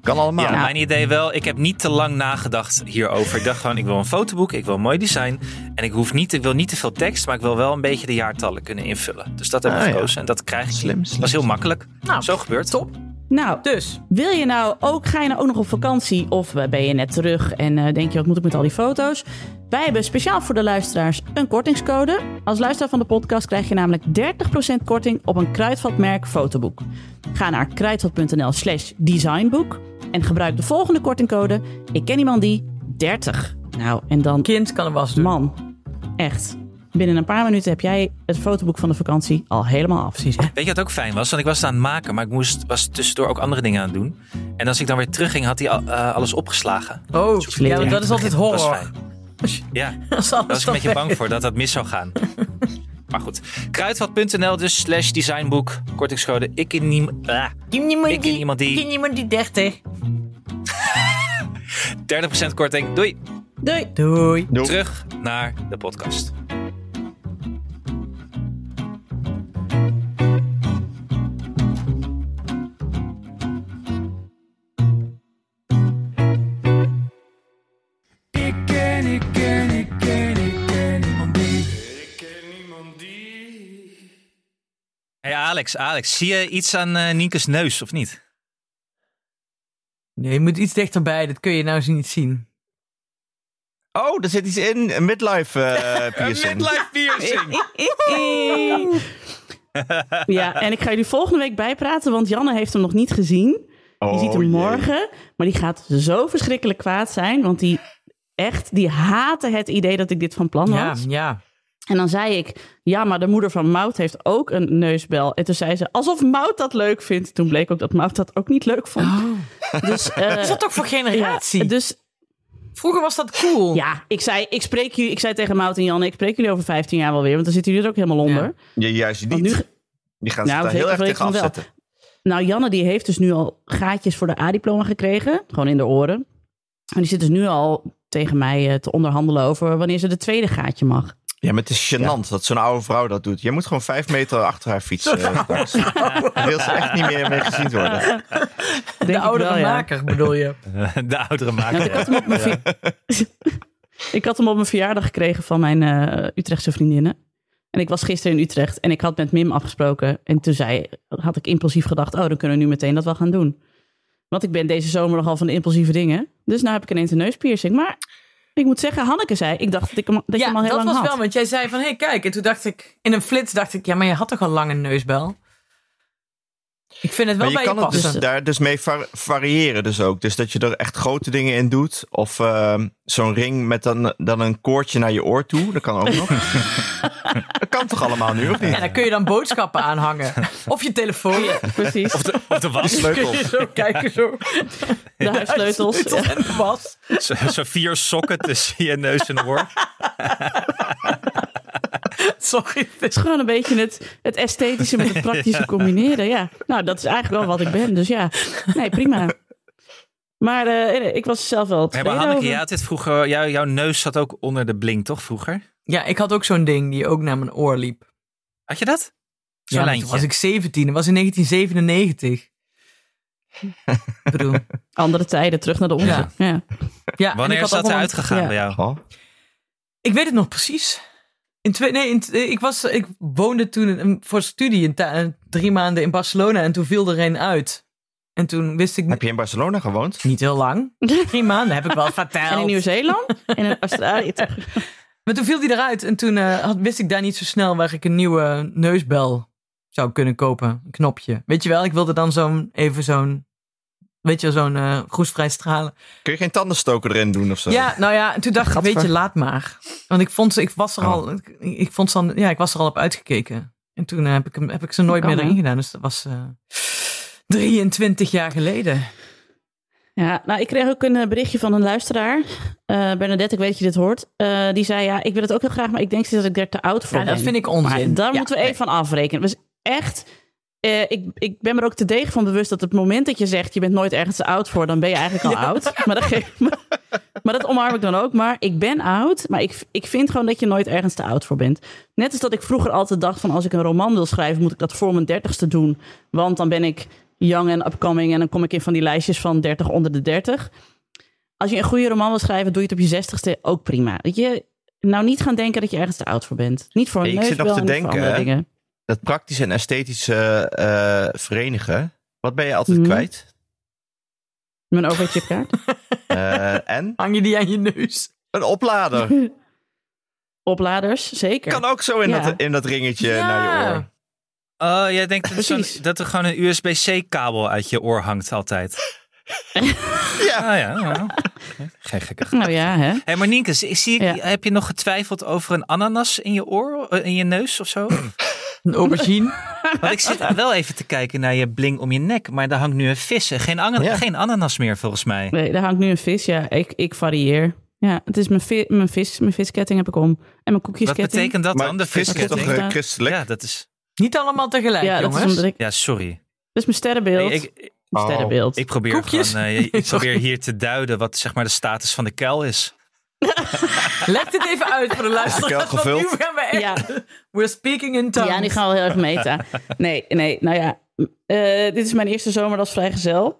Speaker 4: Kan allemaal.
Speaker 2: Ja, mijn idee wel. Ik heb niet te lang nagedacht hierover. Ik dacht gewoon, ik wil een fotoboek, ik wil een mooi design. En ik, hoef niet, ik wil niet te veel tekst, maar ik wil wel een beetje de jaartallen kunnen invullen. Dus dat heb ik
Speaker 4: Ah, ja.
Speaker 2: gekozen en dat krijg ik.
Speaker 4: Slim,
Speaker 2: Dat is heel makkelijk.
Speaker 3: Nou,
Speaker 2: Zo gebeurt.
Speaker 3: top.
Speaker 5: Nou,
Speaker 3: Dus,
Speaker 5: wil je nou ook, ga je nou ook nog op vakantie of eh, ben je net terug en eh, denk je wat moet ik met al die foto's? Wij hebben speciaal voor de luisteraars een kortingscode. Als luisteraar van de podcast krijg je namelijk 30% korting op een Kruidvatmerk fotoboek. Ga naar kruidvat.nl slash designboek en gebruik de volgende kortingcode. Ik ken iemand die 30. Nou, en dan
Speaker 3: kind kan een was doen.
Speaker 5: man, echt. Binnen een paar minuten heb jij het fotoboek van de vakantie al helemaal af.
Speaker 3: Precies.
Speaker 2: Weet je wat ook fijn was? Want ik was het aan het maken, maar ik moest, was tussendoor ook andere dingen aan het doen. En als ik dan weer terugging, had hij al, eh, alles opgeslagen.
Speaker 3: Oh, ja, dat is altijd horror.
Speaker 2: Dat was fijn. Ja, [laughs] daar was ik een beetje bang voor dat dat mis zou gaan. Maar goed, kruidvat.nl dus slash designboek. Kortingscode ik ken niemand. Ah.
Speaker 3: Niemand
Speaker 2: Ik ken iemand die-
Speaker 3: Ik ken iemand die 30.
Speaker 2: 30% [laughs] [laughs] korting. Doei.
Speaker 5: Doei!
Speaker 3: Doei.
Speaker 4: Doei.
Speaker 2: Terug naar de podcast. Alex, Alex, zie je iets aan eh Nienke's neus of niet?
Speaker 3: Nee, je moet iets dichterbij. Dat kun je nou niet zien.
Speaker 4: Oh, er zit iets in. Een midlife eh [laughs] piercing.
Speaker 2: piercing. [laughs] [laughs]
Speaker 5: Ja, en ik ga jullie volgende week bijpraten, want Janne heeft hem nog niet gezien.
Speaker 4: Oh,
Speaker 5: Die ziet hem
Speaker 4: jee.
Speaker 5: morgen, maar die gaat zo verschrikkelijk kwaad zijn, want die echt, die haatte het idee dat ik dit van plan
Speaker 3: Ja,
Speaker 5: was.
Speaker 3: ja.
Speaker 5: En dan zei ik, ja, maar de moeder van Mout heeft ook een neusbel. En toen zei ze, alsof Mout dat leuk vindt. Toen bleek ook dat Mout dat ook niet leuk vond. Dus, eh,
Speaker 3: Wat [laughs] is dat toch voor generatie?
Speaker 5: ja, dus
Speaker 3: Vroeger was dat cool.
Speaker 5: ja, ik zei, ik spreek jullie, ik zei tegen Mout en Janne, ik spreek jullie over 15 jaar wel weer, want dan zitten jullie er ook helemaal onder.
Speaker 3: Ja.
Speaker 4: Ja, juist niet.
Speaker 5: nu,
Speaker 4: Die gaan
Speaker 5: Nou,
Speaker 4: zich daar heel erg tegen
Speaker 5: wel.
Speaker 4: afzetten.
Speaker 5: Nou, Janne die heeft dus nu al gaatjes voor de A-diploma gekregen. Gewoon in de oren. En die zit dus nu al tegen mij eh, te onderhandelen over wanneer ze de tweede gaatje mag.
Speaker 4: Ja, maar het is gênant dat zo'n oude vrouw dat doet. Je moet gewoon vijf meter achter haar fietsen. [laughs] eh. Dan wil ze echt niet meer mee gezien worden. [laughs]
Speaker 5: Denk
Speaker 3: De oudere
Speaker 5: wel, ja.
Speaker 3: maker bedoel je? [laughs]
Speaker 2: De oudere maker.
Speaker 5: ik, had hem op mijn ik had hem op mijn verjaardag gekregen van mijn eh, Utrechtse vriendinnen. En ik was gisteren in Utrecht en ik had met Mim afgesproken. En toen zei, had ik impulsief gedacht, oh, dan kunnen we nu meteen dat wel gaan doen. Want ik ben deze zomer nogal van de impulsieve dingen. Dus nu heb ik ineens een neuspiercing. Maar ik moet zeggen, Hanneke zei, ik dacht dat, ik hem, dat je
Speaker 3: ja,
Speaker 5: hem al heel
Speaker 3: dat
Speaker 5: lang
Speaker 3: was
Speaker 5: had.
Speaker 3: wel, want jij zei van, hé, hey, kijk. En toen dacht ik, in een flits dacht ik, ja, maar je had toch al lang een neusbel? Ik vind het wel
Speaker 4: Maar je
Speaker 3: bij
Speaker 4: kan
Speaker 3: je
Speaker 4: het
Speaker 3: passen.
Speaker 4: dus daar dus mee var- variëren dus ook. Dus dat je er echt grote dingen in doet. Of ehm, zo'n ring met dan, dan een koordje naar je oor toe. Dat kan ook nog. [laughs] dat kan toch allemaal nu, of niet?
Speaker 3: En daar kun je dan boodschappen aan hangen. Of je telefoon.
Speaker 5: Precies,
Speaker 2: Of de, of de [laughs]
Speaker 3: Kun
Speaker 2: wassleutel.
Speaker 3: je zo kijken, zo.
Speaker 5: de huissleutels.
Speaker 3: Sleutels en de was.
Speaker 2: Zo, zo vier sokken tussen je neus en oor. [laughs] [laughs]
Speaker 3: Sorry.
Speaker 5: Het is gewoon een beetje het, het esthetische met het [laughs] praktische combineren. Ja, nou, dat is eigenlijk wel wat ik ben. Dus ja, nee, prima. Maar eh, ik was zelf wel tevreden
Speaker 2: maar Hanneke,
Speaker 5: over.
Speaker 2: had dit vroeger, jou, jouw neus zat ook onder de blink, toch, vroeger?
Speaker 3: Ja, ik had ook zo'n ding die ook naar mijn oor liep.
Speaker 2: Had je dat? Zo'n
Speaker 3: Ja, maar
Speaker 2: lijntje.
Speaker 3: toen was ik 17. Dat was in 1997. ik bedoel, [laughs]
Speaker 5: Andere tijden, terug naar de onze.
Speaker 3: Ja.
Speaker 5: Ja.
Speaker 3: ja, en ik
Speaker 2: Wanneer
Speaker 3: had
Speaker 2: is dat eruit gegaan
Speaker 5: ja.
Speaker 2: bij jou?
Speaker 4: Oh.
Speaker 3: Ik weet het nog precies. In twee, nee, in, t- ik, was, ik woonde toen een- voor studie een ta- drie maanden in Barcelona en toen viel er een uit. En toen wist ik
Speaker 4: Heb je in Barcelona gewoond?
Speaker 3: niet heel lang. [laughs] Drie maanden heb ik wel verteld.
Speaker 5: En in Nieuw-Zeeland en in Australië. [laughs] [laughs]
Speaker 3: Maar toen viel die eruit en toen eh, had, wist ik daar niet zo snel waar ik een nieuwe neusbel zou kunnen kopen. Een knopje. Weet je wel, ik wilde dan zo'n, even zo'n, weet je, zo'n eh groesvrij stralen.
Speaker 4: Kun je geen tandenstoker erin doen of zo?
Speaker 3: Ja, nou ja, en toen dacht ik, weet je, laat maar. Want ik vond ze, ik was er
Speaker 4: Oh.
Speaker 3: al, ik, ik vond ze al, ja, ik was er al op uitgekeken. En toen eh, heb, ik, hem- heb ik ze nooit
Speaker 5: Kan,
Speaker 3: meer erin gedaan. Dus dat was eh 23 jaar geleden.
Speaker 5: Ja, nou, ik kreeg ook een eh, berichtje van een luisteraar. Eh Bernadette, ik weet dat je dit hoort. Eh, die zei, ja, ik wil het ook heel graag, maar ik denk dat ik er te oud voor
Speaker 3: Ja,
Speaker 5: ben.
Speaker 3: dat vind ik
Speaker 5: Maar
Speaker 3: onzin.
Speaker 5: daar
Speaker 3: Ja,
Speaker 5: moeten we even van afrekenen. Dus echt, eh, ik, ik ben me er ook te degen van bewust dat het moment dat je zegt... je bent nooit ergens te oud voor, dan ben je eigenlijk al oud. Maar dat, geeft me- [laughs] maar dat omarm ik dan ook. Maar ik ben oud, maar ik, ik vind gewoon dat je nooit ergens te oud voor bent. Net als dat ik vroeger altijd dacht van... als ik een roman wil schrijven, moet ik dat voor mijn dertigste doen. Want dan ben ik young en upcoming... en dan kom ik in van die lijstjes van 30 onder de 30. Als je een goede roman wil schrijven, doe je het op je zestigste ook prima. Dat je nou niet gaan denken dat je ergens te oud voor bent. Niet voor een
Speaker 4: Ik zit nog
Speaker 5: neusbel
Speaker 4: te denken. Dat praktische en esthetische eh, verenigen. Wat ben je altijd
Speaker 5: Mhm.
Speaker 4: kwijt?
Speaker 5: Mijn overchipkaart. [laughs]
Speaker 4: Eh, en
Speaker 3: Hang je die aan je neus?
Speaker 4: een oplader. [laughs]
Speaker 5: Opladers, zeker.
Speaker 4: Kan ook zo in,
Speaker 5: Ja.
Speaker 4: dat, in dat ringetje
Speaker 3: Ja.
Speaker 4: naar je oor.
Speaker 2: Oh, jij denkt dat, dat er gewoon een USB-C-kabel uit je oor hangt altijd. [laughs]
Speaker 4: Ja.
Speaker 2: Ah ja, ja. Geen gekke
Speaker 5: Nou ja, hè.
Speaker 2: Hé, maar Nienke, zie zie ik,
Speaker 5: Ja.
Speaker 2: heb je nog getwijfeld over een ananas in je oor, eh, in je neus of zo? [clears throat]
Speaker 3: Een aubergine? [laughs]
Speaker 2: Want ik zit wel even te kijken naar je bling om je nek, maar daar hangt nu een vis. Geen,
Speaker 4: Ja.
Speaker 2: geen ananas meer volgens mij.
Speaker 5: Nee, daar hangt nu een vis. Ja, ik, ik varieer. Ja, het is mijn, vi- mijn, vis, mijn visketting heb ik om. En mijn
Speaker 2: Wat
Speaker 5: koekjesketting.
Speaker 2: betekent dat
Speaker 4: Maar
Speaker 2: dan, de
Speaker 4: vis is toch
Speaker 2: visketting?
Speaker 4: eh, christelijk?
Speaker 2: Ja, dat is...
Speaker 3: Niet allemaal tegelijk,
Speaker 5: Ja, dat is,
Speaker 3: jongens.
Speaker 5: omdat ik,
Speaker 2: Ja, sorry.
Speaker 5: dat is mijn sterrenbeeld.
Speaker 2: Nee, ik,
Speaker 5: Mijn
Speaker 4: Oh.
Speaker 5: sterrenbeeld.
Speaker 2: ik probeer
Speaker 3: Koekjes?
Speaker 2: gewoon, eh, ik [laughs] probeer hier te duiden wat zeg maar de status van de kuil is. [laughs]
Speaker 3: Leg dit even uit voor de luisteraars. Want nu
Speaker 4: gevuld?
Speaker 3: gaan we echt...
Speaker 5: Ja.
Speaker 3: We're speaking in tongues.
Speaker 5: Ja, nu gaan we heel erg meta. Nee, nee, nou ja. eh, dit is mijn eerste zomer als vrijgezel.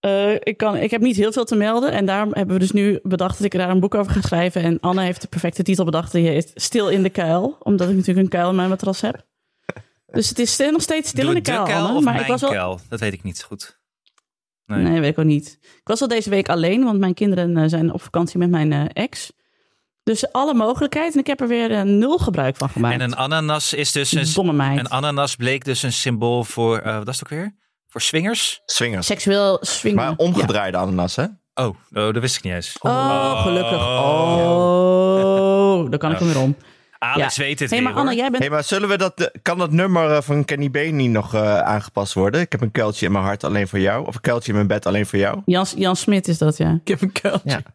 Speaker 5: Eh ik, kan, ik heb niet heel veel te melden. En daarom hebben we dus nu bedacht dat ik daar een boek over ga schrijven. En Anne heeft de perfecte titel bedacht. Die heet Stil in de kuil. Omdat ik natuurlijk een kuil in mijn matras heb. Dus het is nog steeds stil
Speaker 2: Doe
Speaker 5: in de
Speaker 2: de
Speaker 5: kuil,
Speaker 2: kuil
Speaker 5: Anne.
Speaker 2: of
Speaker 5: Maar
Speaker 2: mijn
Speaker 5: ik was wel...
Speaker 2: kuil? Dat weet ik niet goed. Nee.
Speaker 5: Nee, weet ik ook niet. Ik was al deze week alleen, want mijn kinderen eh, zijn op vakantie met mijn eh, ex. Dus alle mogelijkheid. En ik heb er weer eh, nul gebruik van gemaakt.
Speaker 2: En een ananas is dus een,
Speaker 5: Domme meid.
Speaker 2: een ananas bleek dus een symbool voor, eh, wat is het ook weer? Voor swingers?
Speaker 4: Swingers.
Speaker 5: Seksueel swingen.
Speaker 4: Maar omgedraaide ananas, hè?
Speaker 2: Oh, oh, dat wist ik niet eens.
Speaker 5: Ja. Oh, gelukkig. Oh, dan kan ik hem weer om.
Speaker 2: Alex
Speaker 5: Ja.
Speaker 2: weet het
Speaker 5: Hé,
Speaker 2: weer
Speaker 5: maar Anne, jij bent...
Speaker 4: Hey, maar zullen we dat, eh, kan dat nummer eh, van Kenny B niet nog eh, aangepast worden? Ik heb een kuiltje in mijn hart alleen voor jou. Of een kuiltje in mijn bed alleen voor jou.
Speaker 5: Jan, Jan Smit is dat, ja.
Speaker 3: Ik heb een kuiltje.
Speaker 4: Ja. [laughs]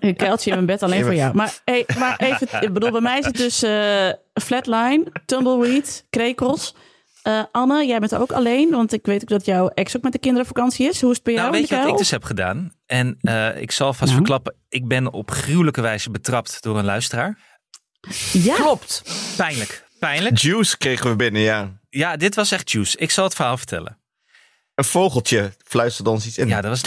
Speaker 5: Een kuiltje in mijn bed alleen voor jou. Maar, hey, maar even, ik bedoel, bij mij is het dus eh, flatline, tumbleweed, krekels. Eh, Anne, jij bent ook alleen, want ik weet ook dat jouw ex ook met de kinderen op vakantie is. Hoe is het bij jou
Speaker 2: Nou, weet je wat ik dus heb gedaan? En eh, ik zal vast
Speaker 5: Nou.
Speaker 2: verklappen, ik ben op gruwelijke wijze betrapt door een luisteraar.
Speaker 5: Ja,
Speaker 3: Klopt.
Speaker 2: Pijnlijk. Pijnlijk.
Speaker 4: Juice kregen we binnen, ja.
Speaker 2: Ja, dit was echt juice. Ik zal het verhaal vertellen.
Speaker 4: Een vogeltje fluisterde ons iets in.
Speaker 2: Ja, daar was,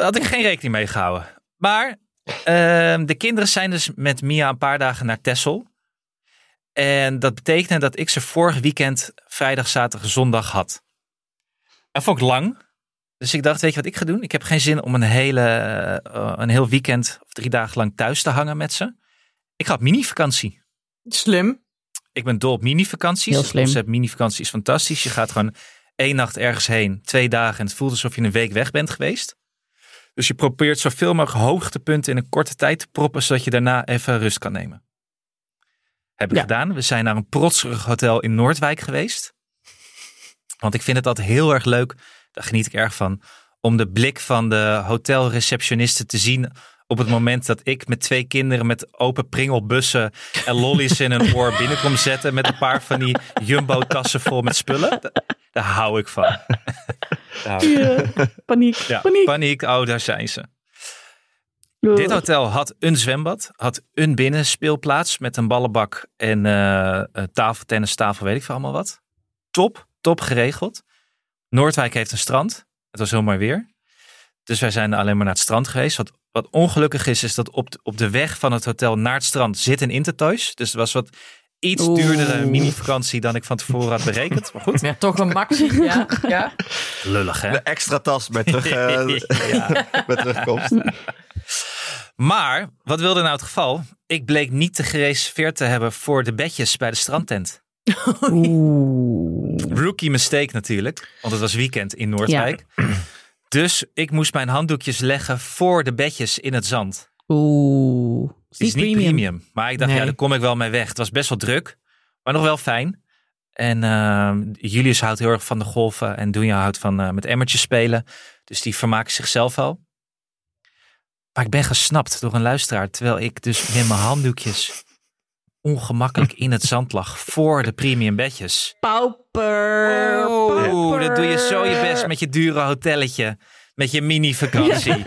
Speaker 2: had ik geen rekening mee gehouden. Maar ehm, de kinderen zijn dus met Mia een paar dagen naar Texel. En dat betekende dat ik ze vorig weekend vrijdag, zaterdag, zondag had. Dat vond ik lang. Dus ik dacht, weet je wat ik ga doen? Ik heb geen zin om een, hele, eh, een heel weekend of drie dagen lang thuis te hangen met ze. Ik ga op mini-vakantie.
Speaker 3: Slim.
Speaker 2: Ik ben dol op mini-vakanties.
Speaker 5: Heel
Speaker 2: Het
Speaker 5: slim.
Speaker 2: concept mini-vakantie is fantastisch. Je gaat gewoon één nacht ergens heen, twee dagen. En het voelt alsof je een week weg bent geweest. Dus je probeert zoveel mogelijk hoogtepunten in een korte tijd te proppen, zodat je daarna even rust kan nemen. Heb ik
Speaker 5: Ja.
Speaker 2: gedaan. We zijn naar een protserig hotel in Noordwijk geweest. Want ik vind het altijd heel erg leuk, daar geniet ik erg van, om de blik van de hotelreceptionisten te zien op het moment dat ik met twee kinderen met open pringelbussen en lollies in hun oor binnenkom zetten met een paar van die jumbo-tassen vol met spullen. Da- Daar hou ik van. Hou ik.
Speaker 5: Ja, paniek,
Speaker 2: Ja,
Speaker 5: paniek.
Speaker 2: paniek, oh, daar zijn ze. Dit hotel had een zwembad, had een binnenspeelplaats met een ballenbak en eh eh, tafel, tennistafel, weet ik veel allemaal wat. Top, top geregeld. Noordwijk heeft een strand. Het was heel mooi weer. Dus wij zijn alleen maar naar het strand geweest. Wat, wat ongelukkig is, is dat op de, op de weg van het hotel naar het strand zit een Intertoys. Dus het was wat iets
Speaker 5: Oeh.
Speaker 2: duurdere mini-vakantie dan ik van tevoren had berekend. Maar goed,
Speaker 3: Ja, toch een maxi. Ja, [laughs] ja.
Speaker 2: lullig hè.
Speaker 4: De extra tas met, terug, [laughs] eh,
Speaker 2: Ja. [laughs]
Speaker 4: met terugkomst.
Speaker 2: Maar, wat wilde nou het geval? Ik bleek niet te gereserveerd te hebben voor de bedjes bij de strandtent.
Speaker 5: Oeh.
Speaker 2: Rookie mistake natuurlijk, want het was weekend in Noordwijk. Dus ik moest mijn handdoekjes leggen voor de bedjes in het zand.
Speaker 5: Oeh.
Speaker 2: Het is niet premium. Maar ik dacht,
Speaker 3: Nee.
Speaker 2: ja, daar kom ik wel mee weg. Het was best wel druk, maar nog wel fijn. En ehm, Julius houdt heel erg van de golven en Doenja houdt van eh, met emmertjes spelen. Dus die vermaken zichzelf al. Maar ik ben gesnapt door een luisteraar, terwijl ik dus met mijn handdoekjes ongemakkelijk in het zand lag voor de premium bedjes.
Speaker 5: Pauper. Pauper.
Speaker 2: dat doe je zo je best met je dure hotelletje, met je mini-vakantie.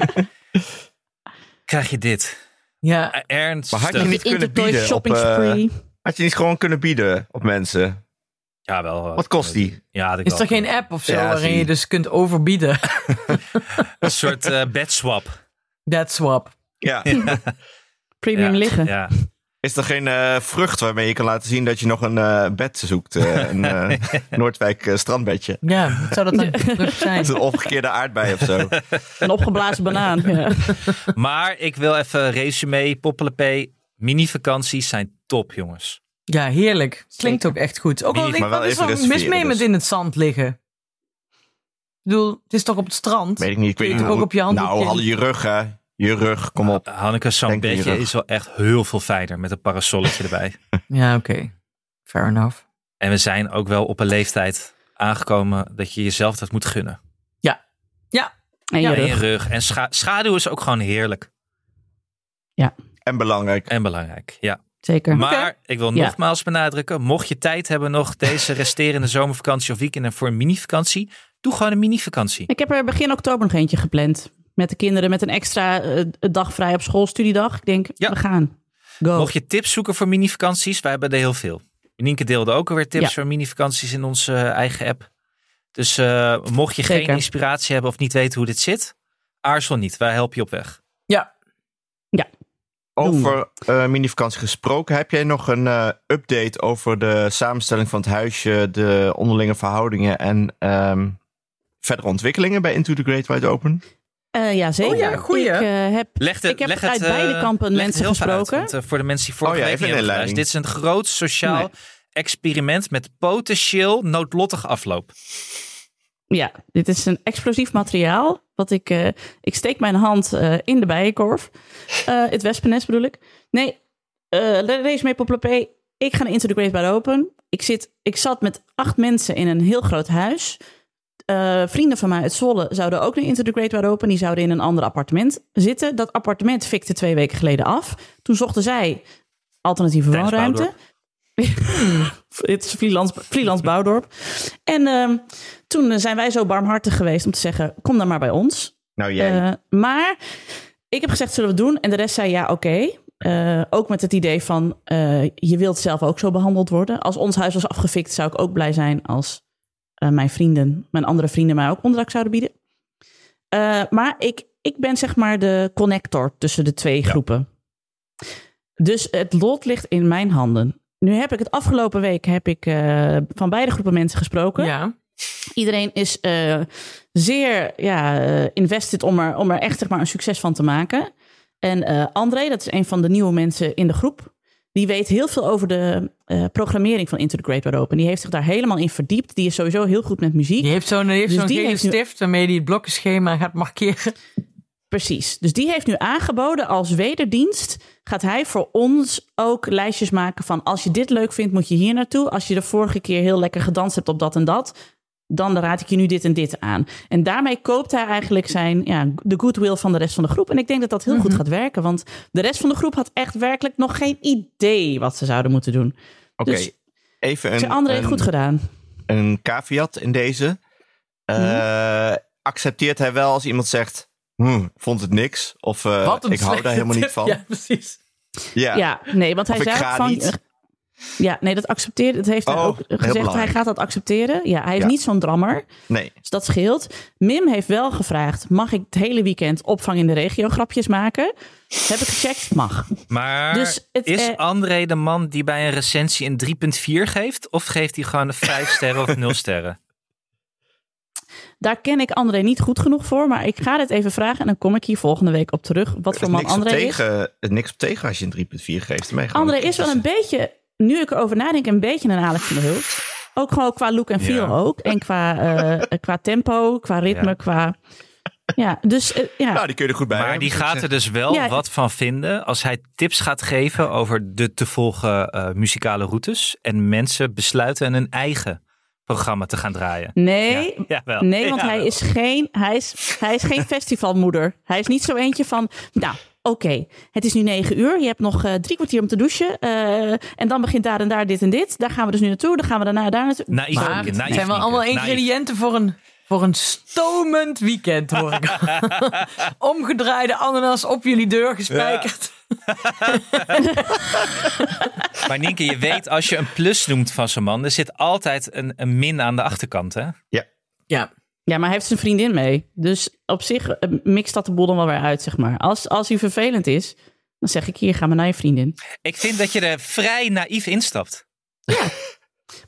Speaker 2: Krijg je dit?
Speaker 3: ja.
Speaker 2: Eh, Ernst.
Speaker 4: Maar had je niet kunnen bieden op,
Speaker 5: shopping
Speaker 4: eh,
Speaker 5: spree.
Speaker 4: Had je niet gewoon kunnen bieden op mensen?
Speaker 2: Ja, wel.
Speaker 4: Wat kost die?
Speaker 2: Ja, dat
Speaker 3: Is er geen app of zo
Speaker 4: Ja,
Speaker 3: waarin
Speaker 4: zie.
Speaker 3: je dus kunt overbieden? [laughs] [laughs]
Speaker 2: Een soort eh bedswap.
Speaker 3: That swap.
Speaker 4: Ja.
Speaker 5: Premium
Speaker 2: Ja,
Speaker 5: liggen.
Speaker 2: Ja.
Speaker 4: Is er geen eh, vrucht waarmee je kan laten zien dat je nog een eh, bed zoekt? eh, een [laughs] Noordwijk strandbedje.
Speaker 3: Ja, zou dat dan [laughs] terug zijn?
Speaker 4: Het is een omgekeerde aardbei of zo. [laughs]
Speaker 5: Een opgeblazen banaan. Ja.
Speaker 2: Maar ik wil even resume, poppelepee. Mini-vakanties zijn top, jongens.
Speaker 3: Ja, heerlijk. Klinkt ook echt goed. Ook al
Speaker 2: Niet,
Speaker 3: denk ik,
Speaker 4: maar wel
Speaker 3: wat is er mis mee met in het zand liggen? Ik bedoel, het is toch op het strand?
Speaker 4: Weet ik niet. Ik weet niet
Speaker 3: ook op je handdoekje-
Speaker 4: Nou, hadden je rug, hè. Je rug, kom op.
Speaker 2: Hanneke, zo'n
Speaker 4: Denk in je
Speaker 2: bedje
Speaker 4: rug.
Speaker 2: is wel echt heel veel fijner met een parasolletje erbij. [laughs]
Speaker 3: Ja, oké. Fair enough.
Speaker 2: En we zijn ook wel op een leeftijd aangekomen dat je jezelf dat moet gunnen.
Speaker 3: Ja,
Speaker 5: En je
Speaker 3: Ja,
Speaker 2: En je
Speaker 5: rug.
Speaker 2: rug. En scha- schaduw is ook gewoon heerlijk
Speaker 4: En belangrijk.
Speaker 2: en belangrijk. Ja.
Speaker 5: Zeker.
Speaker 2: Maar ik wil
Speaker 5: Ja.
Speaker 2: nogmaals benadrukken, mocht je tijd hebben nog deze resterende zomervakantie of weekenden voor een mini-vakantie, doe gewoon een mini-vakantie.
Speaker 5: Ik heb er begin oktober nog eentje gepland. Met de kinderen met een extra eh, dag vrij op school, studiedag. Ik denk,
Speaker 2: Ja.
Speaker 5: we gaan. Go.
Speaker 2: Mocht je tips zoeken voor mini-vakanties, wij hebben er heel veel. Nienke deelde ook alweer tips
Speaker 5: Ja.
Speaker 2: voor mini-vakanties in onze eh, eigen app. Dus eh, mocht je geen inspiratie hebben of niet weten hoe dit zit, aarzel niet. Wij helpen je op weg.
Speaker 3: ja.
Speaker 4: Over eh mini-vakantie gesproken, heb jij nog een eh, update over de samenstelling van het huisje, de onderlinge verhoudingen en ehm, verdere ontwikkelingen bij Into the Great Wide Open?
Speaker 5: Eh, ja, zeker.
Speaker 3: Oh ja, goeie.
Speaker 5: Ik, eh, heb,
Speaker 2: Leg de,
Speaker 5: ik heb
Speaker 2: leg
Speaker 5: uit
Speaker 2: het,
Speaker 5: beide
Speaker 2: eh,
Speaker 5: kampen mensen
Speaker 2: uit,
Speaker 5: gesproken.
Speaker 2: want, voor de mensen die vorige
Speaker 4: Oh ja,
Speaker 2: week niet hebben. Dit is een groot sociaal
Speaker 5: Nee.
Speaker 2: experiment met potentieel noodlottig afloop.
Speaker 5: Ja, dit is een explosief materiaal. Wat ik, eh, ik steek mijn hand eh, in de bijenkorf. Eh, het wespennest bedoel ik. Nee, eh race mee Poplepé. Ik ga naar Into the Great Wide Open. Ik, zit, ik zat met acht mensen in een heel groot huis. Eh, vrienden van mij uit Zwolle zouden ook naar Into the Great Wide Open. Die zouden in een ander appartement zitten. Dat appartement fikte twee weken geleden af. Toen zochten zij alternatieve
Speaker 2: Tijdens
Speaker 5: woonruimte. [laughs] Het is freelance, freelance bouwdorp. En ehm, toen eh, zijn wij zo barmhartig geweest om te zeggen: kom dan maar bij ons.
Speaker 4: Nou, jij.
Speaker 5: Eh, maar ik heb gezegd: zullen we het doen? En de rest zei ja, oké. ook met het idee van je wilt zelf ook zo behandeld worden. Als ons huis was afgefikt, zou ik ook blij zijn als eh, mijn vrienden, mijn andere vrienden mij ook onderdak zouden bieden. Eh, maar ik, ik ben zeg maar de connector tussen de twee groepen. Dus het lot ligt in mijn handen. Nu heb ik het afgelopen week heb ik, eh, van beide groepen mensen gesproken.
Speaker 3: Ja.
Speaker 5: Iedereen is eh, zeer ja, invested om er, om er echt zeg maar, een succes van te maken. En eh, André, dat is een van de nieuwe mensen in de groep. Die weet heel veel over de eh, programmering van Into the Great Wide Open. Die heeft zich daar helemaal in verdiept. Die is sowieso heel goed met muziek.
Speaker 3: Die heeft zo'n
Speaker 5: Dus heeft nu-
Speaker 3: stift waarmee hij het blokkenschema gaat markeren.
Speaker 5: Precies. Dus die heeft nu aangeboden als wederdienst. Gaat hij voor ons ook lijstjes maken van als je dit leuk vindt, moet je hier naartoe. Als je de vorige keer heel lekker gedanst hebt op dat en dat, dan raad ik je nu dit en dit aan. En daarmee koopt hij eigenlijk zijn, ja, de goodwill van de rest van de groep. En ik denk dat dat heel goed gaat werken, want de rest van de groep had echt werkelijk nog geen idee wat ze zouden moeten doen.
Speaker 4: Oké,
Speaker 5: Dus-
Speaker 4: even een,
Speaker 5: André,
Speaker 4: een,
Speaker 5: goed gedaan.
Speaker 4: een caveat in deze.
Speaker 5: Mhm.
Speaker 4: Eh, Accepteert hij wel als iemand zegt, hm, vond het niks? Of eh, ik hou daar helemaal niet van.
Speaker 3: Ja, precies.
Speaker 4: Ja.
Speaker 5: Ja, nee, want hij
Speaker 4: Of ik
Speaker 5: zei van.
Speaker 4: niet.
Speaker 5: Ja, nee, dat accepteert. Het heeft hij
Speaker 4: Oh,
Speaker 5: ook gezegd. Hij gaat dat accepteren. Ja, hij is
Speaker 4: Ja.
Speaker 5: niet zo'n drammer.
Speaker 4: Nee.
Speaker 5: Dus dat scheelt. Mim heeft wel gevraagd: mag ik het hele weekend opvang in de regio grapjes maken? Heb ik gecheckt? Mag.
Speaker 2: Maar
Speaker 5: Dus het,
Speaker 2: is
Speaker 5: eh,
Speaker 2: André de man die bij een recensie een 3.4 geeft? Of geeft hij gewoon een 5 sterren of 0 sterren?
Speaker 5: Daar ken ik André niet goed genoeg voor. Maar ik ga dit even vragen en dan kom ik hier volgende week op terug. Wat voor man André is.
Speaker 4: tegen, is niks op tegen als je een 3.4 geeft.
Speaker 5: André is wel een beetje, nu ik erover nadenk, een beetje een Alex van der Hulst. Ook gewoon qua look en feel
Speaker 2: Ja.
Speaker 5: ook. En qua, eh, qua tempo, qua ritme,
Speaker 2: Ja.
Speaker 5: qua... Ja, dus eh, ja.
Speaker 4: Nou, die kun je er goed bij
Speaker 2: Maar
Speaker 4: hebben,
Speaker 2: die gaat er dus wel
Speaker 5: Ja.
Speaker 2: wat van vinden als hij tips gaat geven over de te volgen eh, muzikale routes. En mensen besluiten een eigen programma te gaan draaien.
Speaker 5: Nee,
Speaker 2: Ja,
Speaker 5: nee, want hij is geen, hij is, hij is geen [laughs] festivalmoeder. Hij is niet zo eentje van, nou, oké, het is nu negen uur. Je hebt nog eh, drie kwartier om te douchen. eh, en dan begint daar en daar dit en dit. Daar gaan we dus nu naartoe. Dan gaan we daarna daar naartoe.
Speaker 2: Naïef,
Speaker 3: Maar
Speaker 2: Nienke,
Speaker 3: het
Speaker 2: naïef,
Speaker 3: zijn wel
Speaker 2: Nienke,
Speaker 3: allemaal
Speaker 2: naïef.
Speaker 3: ingrediënten voor een, voor een stomend weekend, hoor ik. [laughs] Omgedraaide ananas op jullie deur gespijkerd. [laughs]
Speaker 2: Maar Nienke, je weet als je een plus noemt van zo'n man, er zit altijd een, een min aan de achterkant. Hè?
Speaker 3: Ja.
Speaker 5: Ja, maar hij heeft zijn vriendin mee. Dus op zich eh, mixt dat de boel dan wel weer uit, zeg maar. Als, als hij vervelend is, dan zeg ik hier, ga maar naar je vriendin.
Speaker 2: Ik vind dat je er vrij naïef instapt. [laughs]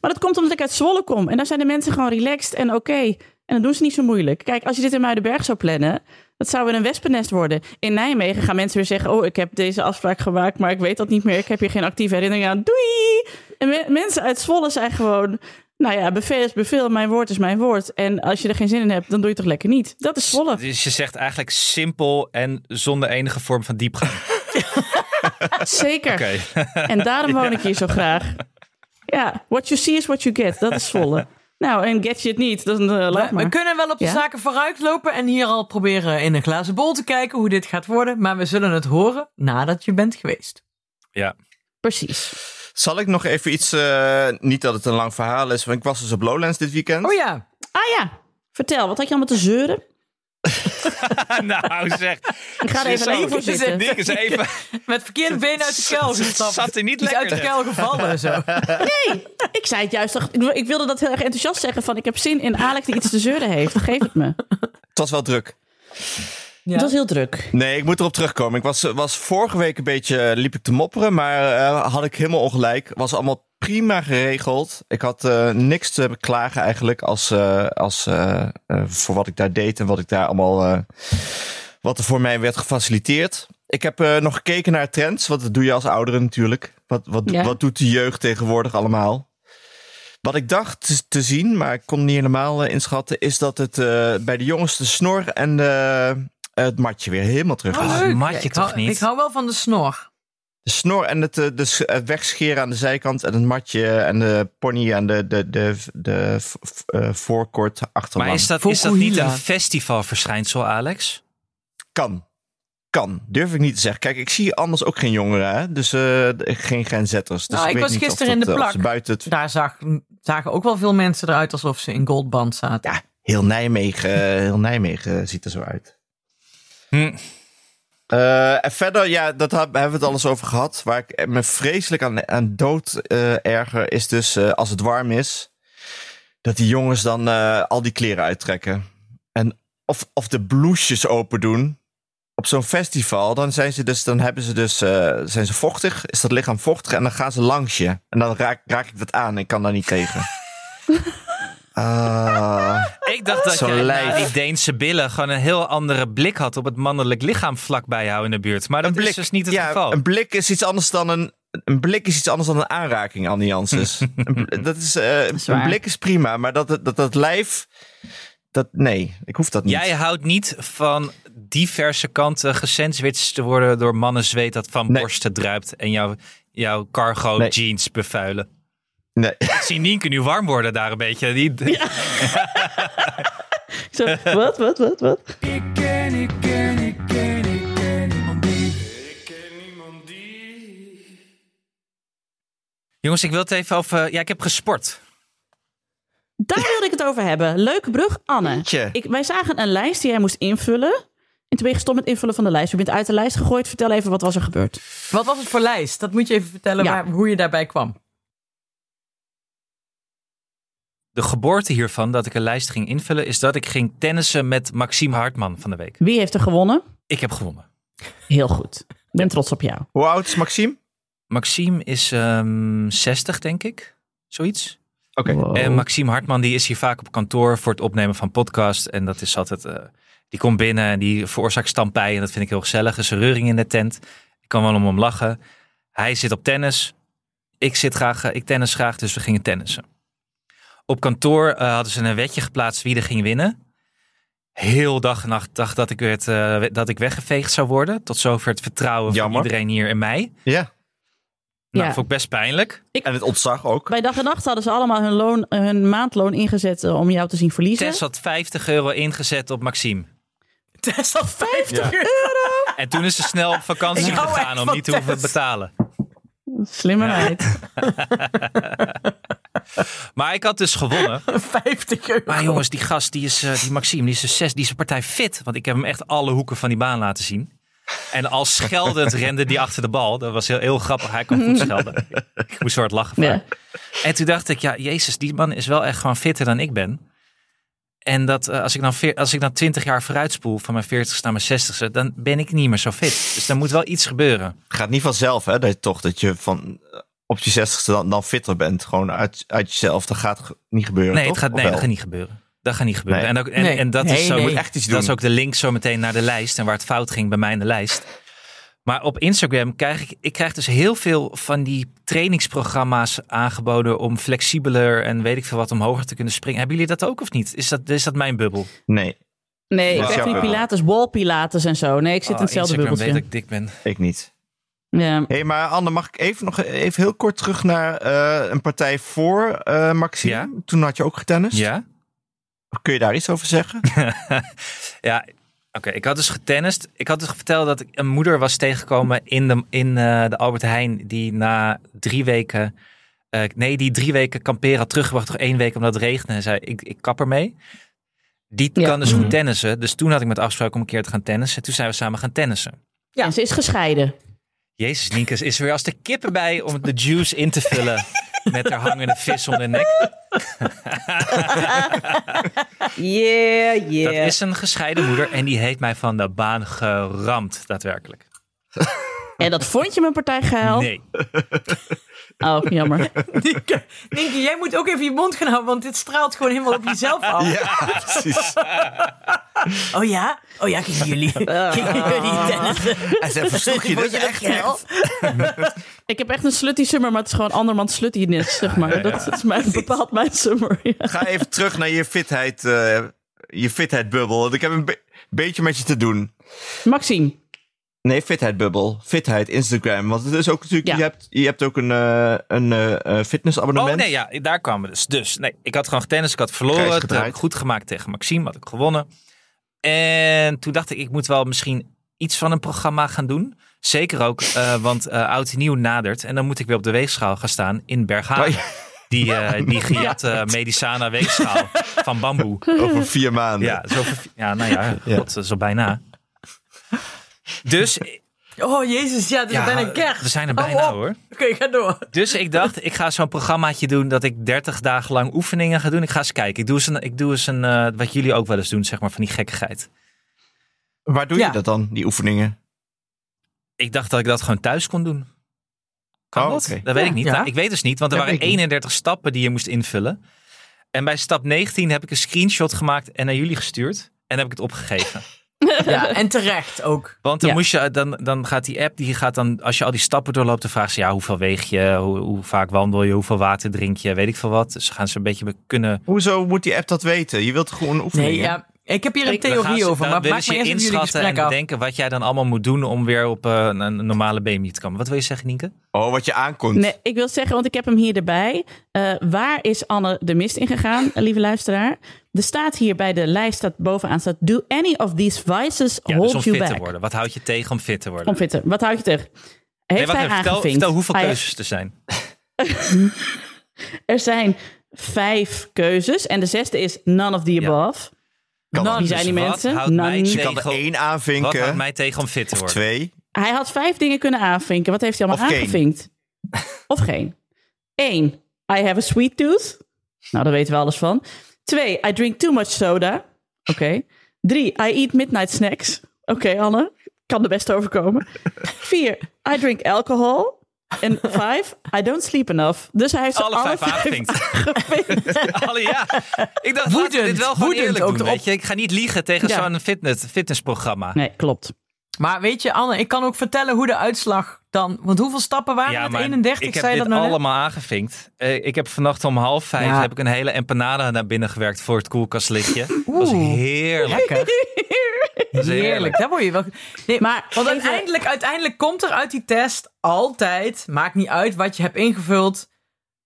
Speaker 5: Maar dat komt omdat ik uit Zwolle kom. En daar zijn de mensen gewoon relaxed en oké. En dan doen ze niet zo moeilijk. Kijk, als je dit in Muidenberg zou plannen, dat zou weer een wespennest worden. In Nijmegen gaan mensen weer zeggen, oh, ik heb deze afspraak gemaakt, maar ik weet dat niet meer. Ik heb hier geen actieve herinnering aan. Doei! En me- mensen uit Zwolle zijn gewoon, nou ja, bevel is bevel, mijn woord is mijn woord. En als je er geen zin in hebt, dan doe je het toch lekker niet. Dat is Zwolle.
Speaker 2: Dus je zegt eigenlijk simpel en zonder enige vorm van diepgang. [laughs]
Speaker 5: Zeker.
Speaker 2: Oké. [laughs]
Speaker 5: En daarom woon ik hier zo graag. Ja, what you see is what you get. Dat is Zwolle. Nou, en get je het niet, dan uh, laat
Speaker 3: We,
Speaker 5: maar.
Speaker 3: we kunnen wel op de
Speaker 5: Ja?
Speaker 3: zaken vooruitlopen en hier al proberen in een glazen bol te kijken hoe dit gaat worden. Maar we zullen het horen nadat je bent geweest.
Speaker 2: Ja.
Speaker 5: Precies.
Speaker 4: Zal ik nog even iets, eh, niet dat het een lang verhaal is, want ik was dus op Lowlands dit weekend.
Speaker 3: Oh ja,
Speaker 5: Ah ja, vertel, wat had je allemaal te zeuren? [laughs]
Speaker 2: nou zeg.
Speaker 5: Ik ga er even voor zitten.
Speaker 2: Even. [laughs]
Speaker 3: met verkeerde benen uit de kuil gestapt.
Speaker 2: Zat er niet
Speaker 3: is uit de
Speaker 2: lekker.
Speaker 3: kuil gevallen zo. [laughs]
Speaker 5: Nee, ik zei het juist. toch- Ik ik wilde dat heel erg enthousiast zeggen van ik heb zin in Alex die iets te zeuren heeft. Geef het me.
Speaker 4: Het was wel druk.
Speaker 3: Ja.
Speaker 5: Het was heel druk.
Speaker 4: Nee, ik moet erop terugkomen. Ik was, was vorige week een beetje, liep ik te mopperen, maar eh, had ik helemaal ongelijk. Was allemaal prima geregeld. Ik had eh, niks te beklagen eigenlijk als, eh, als, eh, eh, voor wat ik daar deed en wat ik daar allemaal, eh, wat er voor mij werd gefaciliteerd. Ik heb eh, nog gekeken naar trends, want dat doe je als ouderen natuurlijk. Wat, wat,
Speaker 5: Ja.
Speaker 4: wat doet de jeugd tegenwoordig allemaal? Wat ik dacht te, zien, maar ik kon het niet helemaal eh, inschatten, is dat het eh, bij de jongens de snor en de, het matje weer helemaal terug is.
Speaker 3: Oh, leuk.
Speaker 2: mat je
Speaker 3: Ja, ik
Speaker 2: toch
Speaker 3: hou,
Speaker 2: niet?
Speaker 3: Ik hou wel van de snor.
Speaker 4: De snor en het, eh, de, het wegscheren aan de zijkant en het matje en de pony en de, de, de, de, eh, voorkort achterlang.
Speaker 2: Maar is dat, is dat niet een festivalverschijnsel, Alex?
Speaker 4: Kan. Kan. Durf ik niet te zeggen. Kijk, ik zie anders ook geen jongeren, hè? dus eh, geen grenszetters. Dus
Speaker 3: Nou, ik
Speaker 4: weet
Speaker 3: was
Speaker 4: niet of
Speaker 3: gisteren in de plak.
Speaker 4: ze buiten het...
Speaker 3: Daar zag, zagen ook wel veel mensen eruit alsof ze in goldband zaten.
Speaker 4: Ja, heel Nijmegen, heel Nijmegen ziet er zo uit.
Speaker 2: Hm.
Speaker 4: Eh, en verder, ja, dat heb- hebben we het alles over gehad. Waar ik me vreselijk aan, aan dood eh, erger is dus eh, als het warm is. Dat die jongens dan al die kleren uittrekken. En of, of de blouses open doen. Op zo'n festival, dan zijn ze dus, dan hebben ze dus, zijn ze vochtig, is dat lichaam vochtig en dan gaan ze langs je. En dan raak, raak ik dat aan, ik kan daar niet tegen. [laughs] Ah.
Speaker 2: Ik dacht dat
Speaker 4: Zo'n
Speaker 2: je
Speaker 4: lijf.
Speaker 2: na die Deense billen gewoon een heel andere blik had op het mannelijk lichaam vlak bij jou in de buurt. Maar dat is dus niet het
Speaker 4: ja,
Speaker 2: geval.
Speaker 4: Een blik is iets anders dan een. Een blik is iets anders dan een aanraking, [laughs] bl- dat is, eh,
Speaker 5: is
Speaker 4: een blik is prima, maar dat, dat, dat lijf. Dat, nee, ik hoef dat niet.
Speaker 2: Jij houdt niet van diverse kanten gesandwiched te worden door mannen zweet dat van
Speaker 4: Nee.
Speaker 2: borsten druipt en jouw, jouw cargo
Speaker 4: Nee.
Speaker 2: jeans bevuilen.
Speaker 4: Nee.
Speaker 2: Ik zie Nienke nu warm worden daar een beetje. Die, [laughs]
Speaker 5: Zo, wat, wat, wat, wat?
Speaker 6: Ik ken, ik ken, ik ken, ik ken niemand die. Ik ken niemand die.
Speaker 2: Jongens, ik wil het even over... Ja, ik heb gesport.
Speaker 5: Daar wilde ik het over hebben. Leuke brug, Anne. Ik, wij zagen een lijst die jij moest invullen. En toen ben je gestopt met invullen van de lijst. Je bent uit de lijst gegooid. Vertel even, wat was er gebeurd?
Speaker 3: Wat was het voor lijst? Dat moet je even vertellen
Speaker 5: Ja.
Speaker 3: waar, hoe je daarbij kwam.
Speaker 2: De geboorte hiervan, dat ik een lijst ging invullen, is dat ik ging tennissen met Maxime Hartman van de week.
Speaker 5: Wie heeft er gewonnen?
Speaker 2: Ik heb gewonnen.
Speaker 5: Heel goed. Ik ben trots op jou.
Speaker 4: Hoe oud is Maxime?
Speaker 2: Maxime is ehm 60, denk ik. Zoiets.
Speaker 4: Oké.
Speaker 5: Wow.
Speaker 2: En Maxime Hartman die is hier vaak op kantoor voor het opnemen van podcast. En dat is altijd. eh, die komt binnen en die veroorzaakt stampij. En dat vind ik heel gezellig. Er is een reuring in de tent. Ik kan wel om hem lachen. Hij zit op tennis. Ik zit graag, eh, ik tennis graag, dus we gingen tennissen. Op kantoor eh, hadden ze een wetje geplaatst wie er ging winnen. Heel dag en nacht dacht dat ik, werd, eh, dat ik weggeveegd zou worden. Tot zover het vertrouwen
Speaker 4: Jammer.
Speaker 2: van iedereen hier in mij.
Speaker 4: Ja.
Speaker 2: Nou,
Speaker 5: Ja.
Speaker 2: vond ik best pijnlijk.
Speaker 4: En het ontzag ook.
Speaker 5: Bij dag en nacht hadden ze allemaal hun, loon, hun maandloon ingezet eh, om jou te zien verliezen.
Speaker 2: Tess had 50 euro ingezet op Maxime. [laughs]
Speaker 3: Tess had 50
Speaker 4: Ja.
Speaker 3: euro.
Speaker 2: En toen is ze snel op vakantie [laughs]
Speaker 3: Ik echt
Speaker 2: gegaan om niet te hoeven betalen.
Speaker 5: Slimme meid. [laughs]
Speaker 2: Maar ik had dus gewonnen. [laughs]
Speaker 3: 50 euro.
Speaker 2: Maar jongens, die gast, die is, eh, die Maxime, die is, een zes, die is een partij fit. Want ik heb hem echt alle hoeken van die baan laten zien. En als scheldend rende die achter de bal. Dat was heel, heel grappig. Hij kon goed schelden. Ik moest zo hard lachen. van
Speaker 5: Ja.
Speaker 2: En toen dacht ik, ja, jezus, die man is wel echt gewoon fitter dan ik ben. En dat eh, als ik dan veer- als ik dan 20 jaar vooruitspoel van mijn 40ste naar mijn 60ste, dan ben ik niet meer zo fit. Dus er moet wel iets gebeuren.
Speaker 4: Het gaat niet vanzelf, hè? Dat je toch dat je van op je zestigste dan, dan fitter bent. Gewoon uit, uit jezelf. Dat gaat niet gebeuren.
Speaker 2: Nee,
Speaker 4: toch?
Speaker 2: het gaat, nee dat gaat niet gebeuren. Dat gaat niet gebeuren.
Speaker 4: Nee.
Speaker 2: En, ook, en,
Speaker 3: Nee.
Speaker 2: en dat,
Speaker 3: Nee,
Speaker 2: is zo,
Speaker 4: echt iets
Speaker 2: dat is ook de link zo meteen naar de lijst en waar het fout ging bij mij in de lijst. Maar op Instagram krijg ik, ik krijg dus heel veel van die trainingsprogramma's aangeboden om flexibeler en weet ik veel wat omhoog te kunnen springen. Hebben jullie dat ook of niet? Is dat, is dat mijn bubbel?
Speaker 4: Nee,
Speaker 5: Nee, ik heb die pilates, wall pilates en zo. Nee, ik zit in
Speaker 2: Oh,
Speaker 5: hetzelfde
Speaker 2: Instagram
Speaker 5: bubbeltje.
Speaker 2: weet dat ik dik ben.
Speaker 4: ik niet.
Speaker 5: Ja.
Speaker 4: Hé, hey, maar Anne, mag ik even nog even heel kort terug naar eh, een partij voor eh Maxime?
Speaker 2: Ja.
Speaker 4: Toen had je ook getennist.
Speaker 2: Ja?
Speaker 4: Kun je daar iets over zeggen? [laughs]
Speaker 2: ja, oké. Ik had dus getennist. Ik had dus verteld dat ik een moeder was tegengekomen in de, in, eh, de Albert Heijn. Die na drie weken, eh, nee, die drie weken kamperen had teruggebracht. Nog één week omdat het regende. En zei, ik, ik kap ermee. Die
Speaker 5: Ja.
Speaker 2: kan dus
Speaker 3: Mhm.
Speaker 2: goed tennissen. Dus toen had ik met afspraak om een keer te gaan tennissen. Toen zijn we samen gaan tennissen.
Speaker 3: Ja.
Speaker 5: En ze is gescheiden.
Speaker 2: Jezus, Nienke is er weer als de kippen bij om de juice in te vullen. [laughs] Met haar hangende vis om de nek. [laughs]
Speaker 5: Yeah,
Speaker 2: Dat
Speaker 5: yeah.
Speaker 2: is een gescheiden moeder en die heeft mij van de baan geramd, daadwerkelijk.
Speaker 5: En dat vond je mijn partij geil?
Speaker 2: Nee. [laughs]
Speaker 5: Oh, jammer. [laughs]
Speaker 3: Nienke, Nienke, jij moet ook even je mond gaan houden, want dit straalt gewoon helemaal op jezelf af.
Speaker 4: ja, precies. [laughs]
Speaker 3: Oh ja? Oh ja, gingen jullie, [laughs] gingen jullie tennissen?
Speaker 4: En ze versloeg je dus echt
Speaker 3: geil?
Speaker 5: Ik heb echt een slutty summer, maar het is gewoon andermans sluttiness, zeg maar. Dat is mijn, bepaalt mijn summer. Ja.
Speaker 4: Ga even terug naar je fitheid, eh, je fitheidbubbel. Want ik heb een be- beetje met je te doen.
Speaker 5: Maxime,
Speaker 4: Nee, fitheidbubbel. Fitheid, Instagram. Want het is ook natuurlijk,
Speaker 5: Ja.
Speaker 4: je, hebt, je hebt ook een, eh, een eh, eh, fitnessabonnement.
Speaker 2: Oh nee, ja, daar kwamen we dus. Dus nee, ik had gewoon tennis, ik had verloren. Ik goed gemaakt tegen Maxime, had ik gewonnen. En toen dacht ik, ik moet wel misschien iets van een programma gaan doen. Zeker ook, eh, want oud en nieuw nadert. En dan moet ik weer op de weegschaal gaan staan in Berghagen.
Speaker 4: Oh ja.
Speaker 2: Die, eh [laughs] die gejatte Medicana weegschaal van bamboe.
Speaker 4: Over vier maanden.
Speaker 2: Ja, zo, ja nou ja,
Speaker 4: Ja.
Speaker 2: god, zo bijna. Dus,
Speaker 3: Oh jezus, ja, het is
Speaker 2: ja,
Speaker 3: bijna kerst.
Speaker 2: we zijn er bijna hoor.
Speaker 3: Oké, ga door.
Speaker 2: Dus ik dacht, ik ga zo'n programmaatje doen dat ik 30 dagen lang oefeningen ga doen. Ik ga eens kijken. Ik doe eens, een, ik doe eens een, eh, wat jullie ook wel eens doen, zeg maar, van die gekkigheid.
Speaker 4: Waar doe je
Speaker 3: Ja.
Speaker 4: dat dan, die oefeningen?
Speaker 2: Ik dacht dat ik dat gewoon thuis kon doen. Kan
Speaker 4: Oh,
Speaker 2: dat?
Speaker 4: oké.
Speaker 2: Dat weet
Speaker 3: Ja.
Speaker 2: ik niet.
Speaker 3: Ja.
Speaker 2: Ik weet dus niet, want er
Speaker 4: Ja,
Speaker 2: waren
Speaker 4: weet ik niet.
Speaker 2: 31 stappen die je moest invullen. En bij stap 19 heb ik een screenshot gemaakt en naar jullie gestuurd. En heb ik het opgegeven. [laughs]
Speaker 3: Ja, [laughs] en terecht ook.
Speaker 2: Want dan,
Speaker 5: Ja.
Speaker 2: moest je, dan, dan gaat die app, die gaat dan, als je al die stappen doorloopt, dan vragen ze, ja, hoeveel weeg je, hoe, hoe vaak wandel je, hoeveel water drink je, weet ik veel wat. Dus gaan ze een beetje kunnen
Speaker 4: Hoezo moet die app dat weten? Je wilt gewoon oefeningen.
Speaker 3: Nee, ja, ik heb hier een theorie over, maar maak maar eerst
Speaker 2: inschatten en bedenken wat jij dan allemaal moet doen om weer op eh, een, een normale BMI te komen. Wat wil je zeggen, Nienke?
Speaker 4: Oh, wat je aankomt.
Speaker 5: Nee, ik wil zeggen, want ik heb hem hier erbij. Eh, waar is Anne de mist in gegaan, [laughs] lieve luisteraar? Er staat hier bij de lijst, staat bovenaan, staat... Do any of these vices
Speaker 2: Ja,
Speaker 5: hold
Speaker 2: dus om
Speaker 5: you
Speaker 2: fit te
Speaker 5: back?
Speaker 2: worden. Wat houdt je tegen om fit te worden?
Speaker 5: Om fitter. Wat houd je tegen? Heeft
Speaker 2: Nee,
Speaker 5: hij
Speaker 2: even, vertel, vertel hoeveel
Speaker 5: Hij-
Speaker 2: keuzes er zijn. [laughs]
Speaker 5: Er zijn vijf keuzes en de zesde is none of the
Speaker 2: Ja.
Speaker 4: Kan
Speaker 3: Nou.
Speaker 5: Wie zijn die
Speaker 2: wat
Speaker 5: mensen?
Speaker 2: houdt mij
Speaker 5: None.
Speaker 4: je kan er één
Speaker 2: Wat
Speaker 4: aanvinken.
Speaker 2: houdt mij tegen om fit te
Speaker 4: of
Speaker 2: worden?
Speaker 4: twee.
Speaker 5: Hij had vijf dingen kunnen aanvinken. Wat heeft hij allemaal
Speaker 4: Of geen.
Speaker 5: aangevinkt? [laughs] Of geen. Eén, I have a sweet tooth. Nou, daar weten we alles van. Twee, I drink too much soda. Oké. Drie, I eat midnight snacks. Oké, Anne. Kan er best overkomen. [laughs] Vier, I drink alcohol. En vijf, I don't sleep enough. Dus hij heeft ze
Speaker 2: Alle vijf aangevinkt.
Speaker 5: aangevinkt. [laughs]
Speaker 2: Alle, ja. Ik dacht, laten we
Speaker 3: Woedend,
Speaker 2: dit wel gewoon
Speaker 3: woedend
Speaker 2: eerlijk
Speaker 3: ook
Speaker 2: doen, weet je. Ik ga niet liegen tegen
Speaker 5: Ja.
Speaker 2: zo'n fitness, fitnessprogramma.
Speaker 5: Nee, klopt.
Speaker 3: Maar weet je, Anne, ik kan ook vertellen hoe de uitslag dan... Want hoeveel stappen waren het? 31,
Speaker 2: ik heb
Speaker 3: zei je
Speaker 2: dit
Speaker 3: dat nou net?
Speaker 2: allemaal aangevinkt. Eh, ik heb vannacht om half vijf
Speaker 3: Ja.
Speaker 2: heb ik een hele empanada naar binnen gewerkt voor het koelkastlichtje. Dat was
Speaker 3: Oeh.
Speaker 2: Heerlijk.
Speaker 3: Heerlijk, daar word je wel... Nee,
Speaker 5: Maar
Speaker 3: want
Speaker 5: even-
Speaker 3: uiteindelijk, uiteindelijk komt er uit die test altijd... Maakt niet uit wat je hebt ingevuld.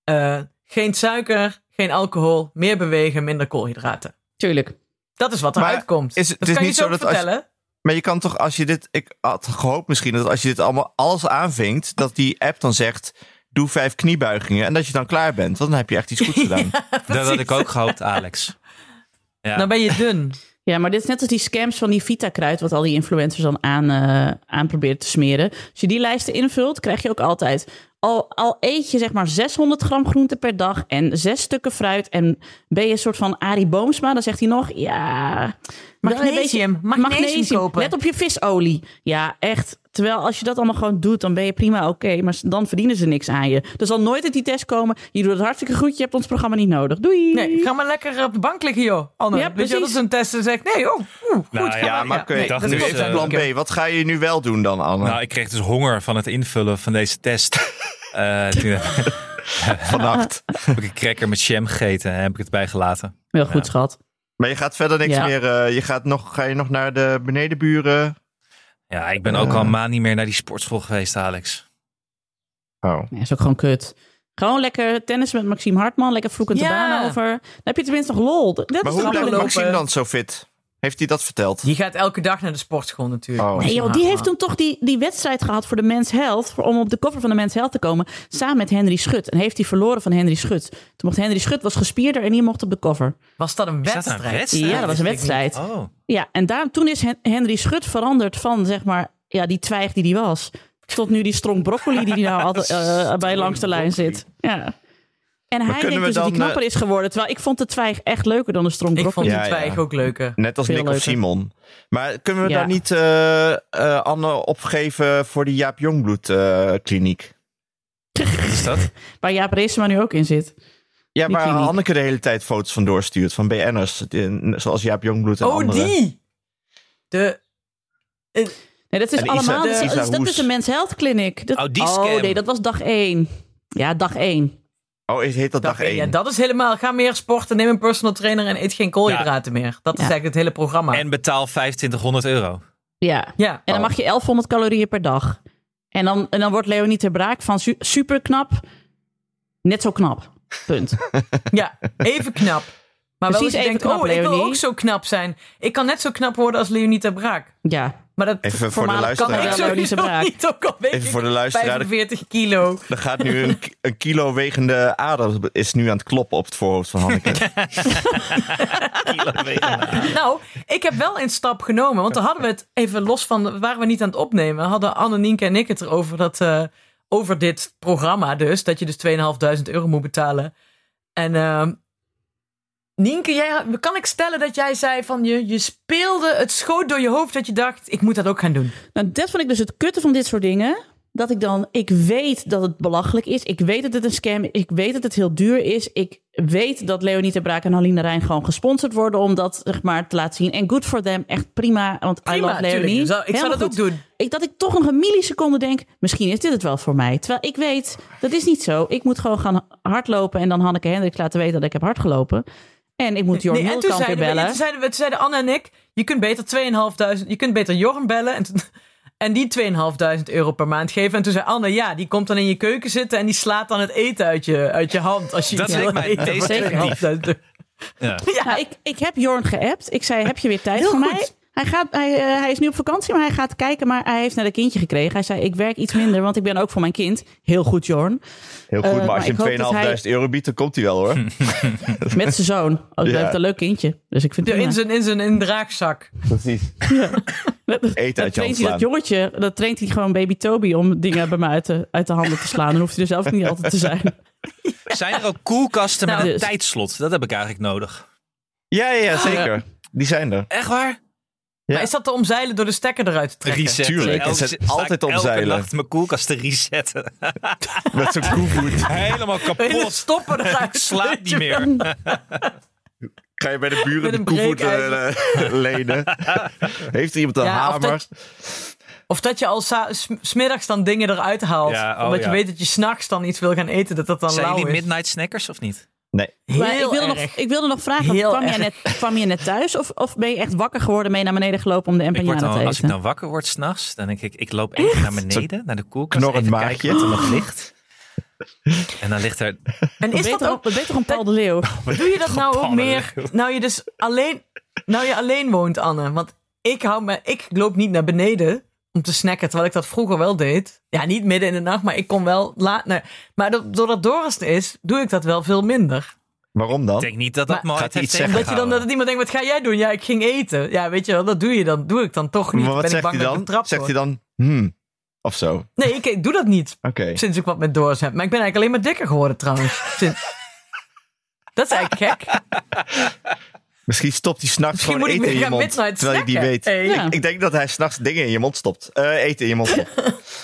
Speaker 3: eh, geen suiker, geen alcohol, meer bewegen, minder koolhydraten.
Speaker 5: Tuurlijk.
Speaker 3: Dat is wat eruit komt.
Speaker 4: is
Speaker 3: dat
Speaker 4: het is
Speaker 3: kan
Speaker 4: niet
Speaker 3: je
Speaker 4: zo als
Speaker 3: vertellen.
Speaker 4: Maar je kan toch, als je dit... Ik had gehoopt misschien dat als je dit allemaal alles aanvinkt... dat die app dan zegt... Doe vijf kniebuigingen en dat je dan klaar bent. Want dan heb je echt iets goeds [laughs] gedaan. [laughs]
Speaker 2: Dat had ik ook gehoopt, Alex. [laughs] Ja.
Speaker 3: Dan ben je dun.
Speaker 5: Ja, maar dit is net als die scams van die Vita-kruid... wat al die influencers dan aan, eh, aan proberen te smeren. Als je die lijsten invult, krijg je ook altijd... Al, al eet je zeg maar 600 gram groente per dag... en zes stukken fruit... en ben je een soort van Arie Boomsma... dan zegt hij nog, ja... een
Speaker 3: Magnesium,
Speaker 5: beetje-
Speaker 3: magnesium kopen.
Speaker 5: Let op je visolie. Ja, echt. Terwijl als je dat allemaal gewoon doet... dan ben je prima oké. maar dan verdienen ze niks aan je. Er zal nooit uit die test komen... je doet het hartstikke goed, je hebt ons programma niet nodig. Doei!
Speaker 3: Nee, ga maar lekker op de bank liggen, joh. Anne,
Speaker 5: Ja,
Speaker 3: weet je dat is een test en zegt, nee, oh, oeh, goed.
Speaker 2: Nou ja,
Speaker 3: maar.
Speaker 4: maar oké,
Speaker 3: nee, dat
Speaker 2: dus,
Speaker 4: even
Speaker 2: eh,
Speaker 4: plan B. Wat ga je nu wel doen dan, Anne?
Speaker 2: Nou, ik kreeg dus honger van het invullen van deze test. [laughs] Eh, toen [laughs]
Speaker 4: Vannacht.
Speaker 2: heb ik een cracker met jam gegeten en heb ik het bijgelaten.
Speaker 5: Heel goed,
Speaker 2: Ja.
Speaker 5: schat.
Speaker 4: Maar je gaat verder niks
Speaker 5: Ja.
Speaker 4: meer... eh, je gaat nog, ga je nog naar de benedenburen?
Speaker 2: Ja, ik ben ook al een maand niet meer naar die sportschool geweest, Alex.
Speaker 4: Oh.
Speaker 5: Nee, is ook gewoon kut. Gewoon lekker tennis met Maxime Hartman. Lekker vloekend de
Speaker 3: Ja.
Speaker 5: baan over. Dan heb je tenminste nog lol. Dat
Speaker 4: Maar
Speaker 5: is
Speaker 4: hoe blijft? Maxime dan zo fit? Heeft hij dat verteld?
Speaker 3: Die gaat elke dag naar de sportschool natuurlijk.
Speaker 4: Oh.
Speaker 5: Nee joh, die heeft toen toch die, die wedstrijd gehad voor de Men's Health. Voor, om op de cover van de Men's Health te komen. Samen met Henry Schut. En heeft hij verloren van Henry Schut. Toen mocht Henry Schut was gespierder en die mocht op de cover.
Speaker 3: Was dat een
Speaker 2: Is dat een
Speaker 3: wedstrijd?
Speaker 5: Ja, dat was een wedstrijd.
Speaker 2: Oh.
Speaker 5: Ja, en daar, toen is Hen- Henry Schut veranderd van zeg maar ja, die twijg die die was. Tot nu die strong broccoli die die nou altijd eh, bij langs de lijn zit. Ja. En hij
Speaker 4: kunnen
Speaker 5: denkt
Speaker 4: we
Speaker 5: dus dat hij
Speaker 4: dan,
Speaker 5: knapper is geworden. Terwijl ik vond de twijg echt leuker dan de strong
Speaker 3: Ik vond
Speaker 4: Ja,
Speaker 3: die twijg
Speaker 4: ja.
Speaker 3: ook leuker.
Speaker 4: Net als
Speaker 5: Veel
Speaker 4: Nick of. Simon. Maar kunnen we
Speaker 5: Ja.
Speaker 4: daar niet eh, eh, Anne opgeven voor die Jaap Jongbloed eh, kliniek?
Speaker 2: Is dat? [laughs]
Speaker 5: Waar Jaap Reesema nu ook in zit.
Speaker 4: Ja,
Speaker 5: kliniek.
Speaker 4: Hanneke de hele tijd foto's van doorstuurt. Van BN'ers. Zoals Jaap Jongbloed en
Speaker 3: Oh,
Speaker 4: anderen.
Speaker 3: die! De...
Speaker 5: Nee, dat is
Speaker 4: En
Speaker 5: allemaal. dat, is, dat een Men's Health Clinic. Dat,
Speaker 2: Oh, die
Speaker 5: Oh nee, dat was dag één. Ja, dag één.
Speaker 4: Oh, heet dat dag
Speaker 3: Dag één.
Speaker 4: 1?
Speaker 3: Ja, dat is helemaal... Ga meer sporten, neem een personal trainer en eet geen koolhydraten meer. Dat is eigenlijk het hele programma.
Speaker 2: En betaal 2500 euro.
Speaker 5: Ja.
Speaker 3: ja.
Speaker 5: En dan
Speaker 4: Oh.
Speaker 5: mag je 1100 calorieën per dag. En dan, en dan wordt Leonie ter Braak van su- super knap, net zo knap. Punt. [laughs]
Speaker 3: ja, even knap. Maar
Speaker 5: Precies
Speaker 3: wel
Speaker 5: even
Speaker 3: denkt,
Speaker 5: knap,
Speaker 3: oh, ik wil
Speaker 5: Leonie.
Speaker 3: ook zo knap zijn. Ik kan net zo knap worden als Leonie ter Braak.
Speaker 5: ja.
Speaker 3: Maar dat
Speaker 4: Even voor de
Speaker 5: Voormalig kan
Speaker 3: ik
Speaker 4: luisteraar. [laughs]
Speaker 5: Braak.
Speaker 3: niet, ook al
Speaker 4: Even voor de luisteraar.
Speaker 3: 45 kilo.
Speaker 4: Er gaat nu een, een kilo wegende ader is nu aan het kloppen op het voorhoofd van Hanneke. [laughs]
Speaker 2: Kilo wegen.
Speaker 3: Nou, ik heb wel een stap genomen. Want dan hadden we het even los van... waren we niet aan het opnemen. Hadden Anne, Nienke en ik het erover dat... eh, over dit programma dus. Dat je dus 2.500 euro moet betalen. En ehm Nienke, jij, kan ik stellen dat jij zei van... Je, je speelde het schoot door je hoofd dat je dacht... Ik moet dat ook gaan doen.
Speaker 5: Nou, dat vond ik dus het kutte van dit soort dingen. Dat ik dan, ik weet dat het belachelijk is. Ik weet dat het een scam is. Ik weet dat het heel duur is. Ik weet dat Leonie Braak en Haline Rijn gewoon gesponsord worden om dat zeg maar te laten zien. En good for them, echt prima. Want I love Leonie.
Speaker 3: tuurlijk. Zou- ik zou dat ook doen.
Speaker 5: Ik, dat ik toch nog een milliseconde denk, misschien is dit het wel voor mij. Terwijl ik weet, dat is niet zo. Ik moet gewoon gaan hardlopen en dan Hanneke Hendricks laten weten dat ik heb hardgelopen. En ik moet Jorn
Speaker 3: Nee, en toen
Speaker 5: Hulkamp weer
Speaker 3: zeiden, we,
Speaker 5: bellen.
Speaker 3: toen, zeiden we, toen zeiden Anne en ik... Je kunt beter 2.500... Je kunt beter Jorn bellen... En, toen- en die 2.500 euro per maand geven. En toen zei Anne, ja, die komt dan in je keuken zitten... en die slaat dan het eten uit je, uit je hand. Als je
Speaker 2: Dat
Speaker 3: wil
Speaker 2: mij
Speaker 3: eten
Speaker 2: deze
Speaker 3: voor
Speaker 2: effectief.
Speaker 3: 2.500 euro.
Speaker 2: Ja.
Speaker 3: Ja,
Speaker 5: Nou, ik, ik heb Jorn geappt. Ik zei, heb je weer tijd
Speaker 3: Heel
Speaker 5: voor
Speaker 3: goed.
Speaker 5: mij? Hij, gaat, hij, eh, hij is nu op vakantie, maar hij gaat kijken. Maar hij heeft net een kindje gekregen. Hij zei, ik werk iets minder, want ik ben ook voor mijn kind. Heel goed, Jorn.
Speaker 4: Heel goed,
Speaker 5: Eh,
Speaker 4: maar
Speaker 5: maar
Speaker 4: als je
Speaker 5: hoop dat
Speaker 4: hem 2.500
Speaker 5: hij-
Speaker 4: euro biedt, dan komt hij wel hoor. [laughs]
Speaker 5: Met zijn zoon. Ook
Speaker 4: Ja.
Speaker 5: hij heeft een leuk kindje. Dus ik vind het
Speaker 3: in zijn, in zijn in draagzak.
Speaker 4: Precies. [laughs]
Speaker 5: Dat-
Speaker 4: Eten
Speaker 5: dat
Speaker 4: uit je
Speaker 5: traint hij dat
Speaker 4: slaan.
Speaker 5: jongetje, dat traint hij gewoon baby Toby om dingen bij me uit de, uit de handen te slaan. Dan hoeft hij er zelf niet altijd te zijn. [laughs]
Speaker 2: Zijn er ook koelkasten
Speaker 3: Nou,
Speaker 2: met een
Speaker 5: dus-
Speaker 2: tijdslot? Dat heb ik eigenlijk nodig.
Speaker 4: Ja, ja, ja, zeker. Die zijn er.
Speaker 2: Echt waar?
Speaker 4: Ja.
Speaker 3: Maar is dat te omzeilen door de stekker eruit te trekken?
Speaker 2: Reset.
Speaker 4: Tuurlijk,
Speaker 2: Elke-
Speaker 4: het
Speaker 2: ik
Speaker 4: altijd
Speaker 2: Elke
Speaker 4: omzeilen.
Speaker 2: nacht mijn koelkast te resetten. [laughs]
Speaker 4: Met zo'n koevoet.
Speaker 2: Helemaal [laughs]
Speaker 3: Hele
Speaker 2: kapot.
Speaker 3: stoppen eruit.
Speaker 2: Ik [laughs] slaap niet meer.
Speaker 4: Ga je bij de buren de
Speaker 3: een
Speaker 4: koevoet eh, lenen? Heeft er iemand een
Speaker 3: Ja, of
Speaker 4: hamer?
Speaker 3: dat, of dat je al smiddags dan dingen eruit haalt.
Speaker 2: Ja, oh
Speaker 3: omdat
Speaker 2: ja.
Speaker 3: je weet dat je s'nachts dan iets wil gaan eten. Dat dat dan
Speaker 2: Zijn
Speaker 3: lauw is.
Speaker 2: midnight snackers of niet?
Speaker 4: Nee.
Speaker 5: Maar ik wilde, nog, ik wilde nog vragen,
Speaker 3: Heel
Speaker 5: kwam je, net, kwam je net thuis of, of ben je echt wakker geworden, mee naar beneden gelopen om de empanada te eten?
Speaker 2: als ik dan wakker word s'nachts, dan denk ik, ik loop even naar beneden, naar de koelkast,
Speaker 4: knorrend
Speaker 2: even
Speaker 4: maagje.
Speaker 2: kijken wat er nog ligt. En dan ligt er...
Speaker 3: En is
Speaker 5: beter,
Speaker 3: dat ook...
Speaker 5: wat beter een Paul de Leeuw. [laughs]
Speaker 3: Doe je dat nou ook meer... Nou je dus alleen... Nou je alleen woont, Anne. Want ik, hou me, ik loop niet naar beneden om te snacken, terwijl ik dat vroeger wel deed. Ja, niet midden in de nacht, maar ik kom wel laat naar... Maar do- doordat Doris er is, doe ik dat wel veel minder.
Speaker 4: Waarom dan?
Speaker 2: Ik denk niet dat dat
Speaker 3: Maar-
Speaker 4: Gaat iets zeggen?
Speaker 3: Dat je dan dat iemand denkt, wat ga jij doen? Ja, ik ging eten. Ja, weet je wel, dat doe je dan. Doe ik dan toch niet.
Speaker 4: maar wat
Speaker 3: ben ik
Speaker 4: zegt
Speaker 3: bang
Speaker 4: hij
Speaker 3: dat ik
Speaker 4: dan?
Speaker 3: betrapt
Speaker 4: Zegt hij dan, hmm, of zo? Oké.
Speaker 3: Nee, ik, ik doe dat niet. Sinds ik wat met Doris heb. Maar ik ben eigenlijk alleen maar dikker geworden trouwens. [laughs] Sinds... Dat is eigenlijk gek. [laughs]
Speaker 4: Misschien stopt hij s'nachts gewoon
Speaker 3: moet ik
Speaker 4: eten in je mond. Terwijl je die weet.
Speaker 3: snacken. Hey.
Speaker 5: Ja.
Speaker 4: Ik denk dat hij s'nachts dingen in je mond stopt. Eh, eten in je mond stopt. [laughs]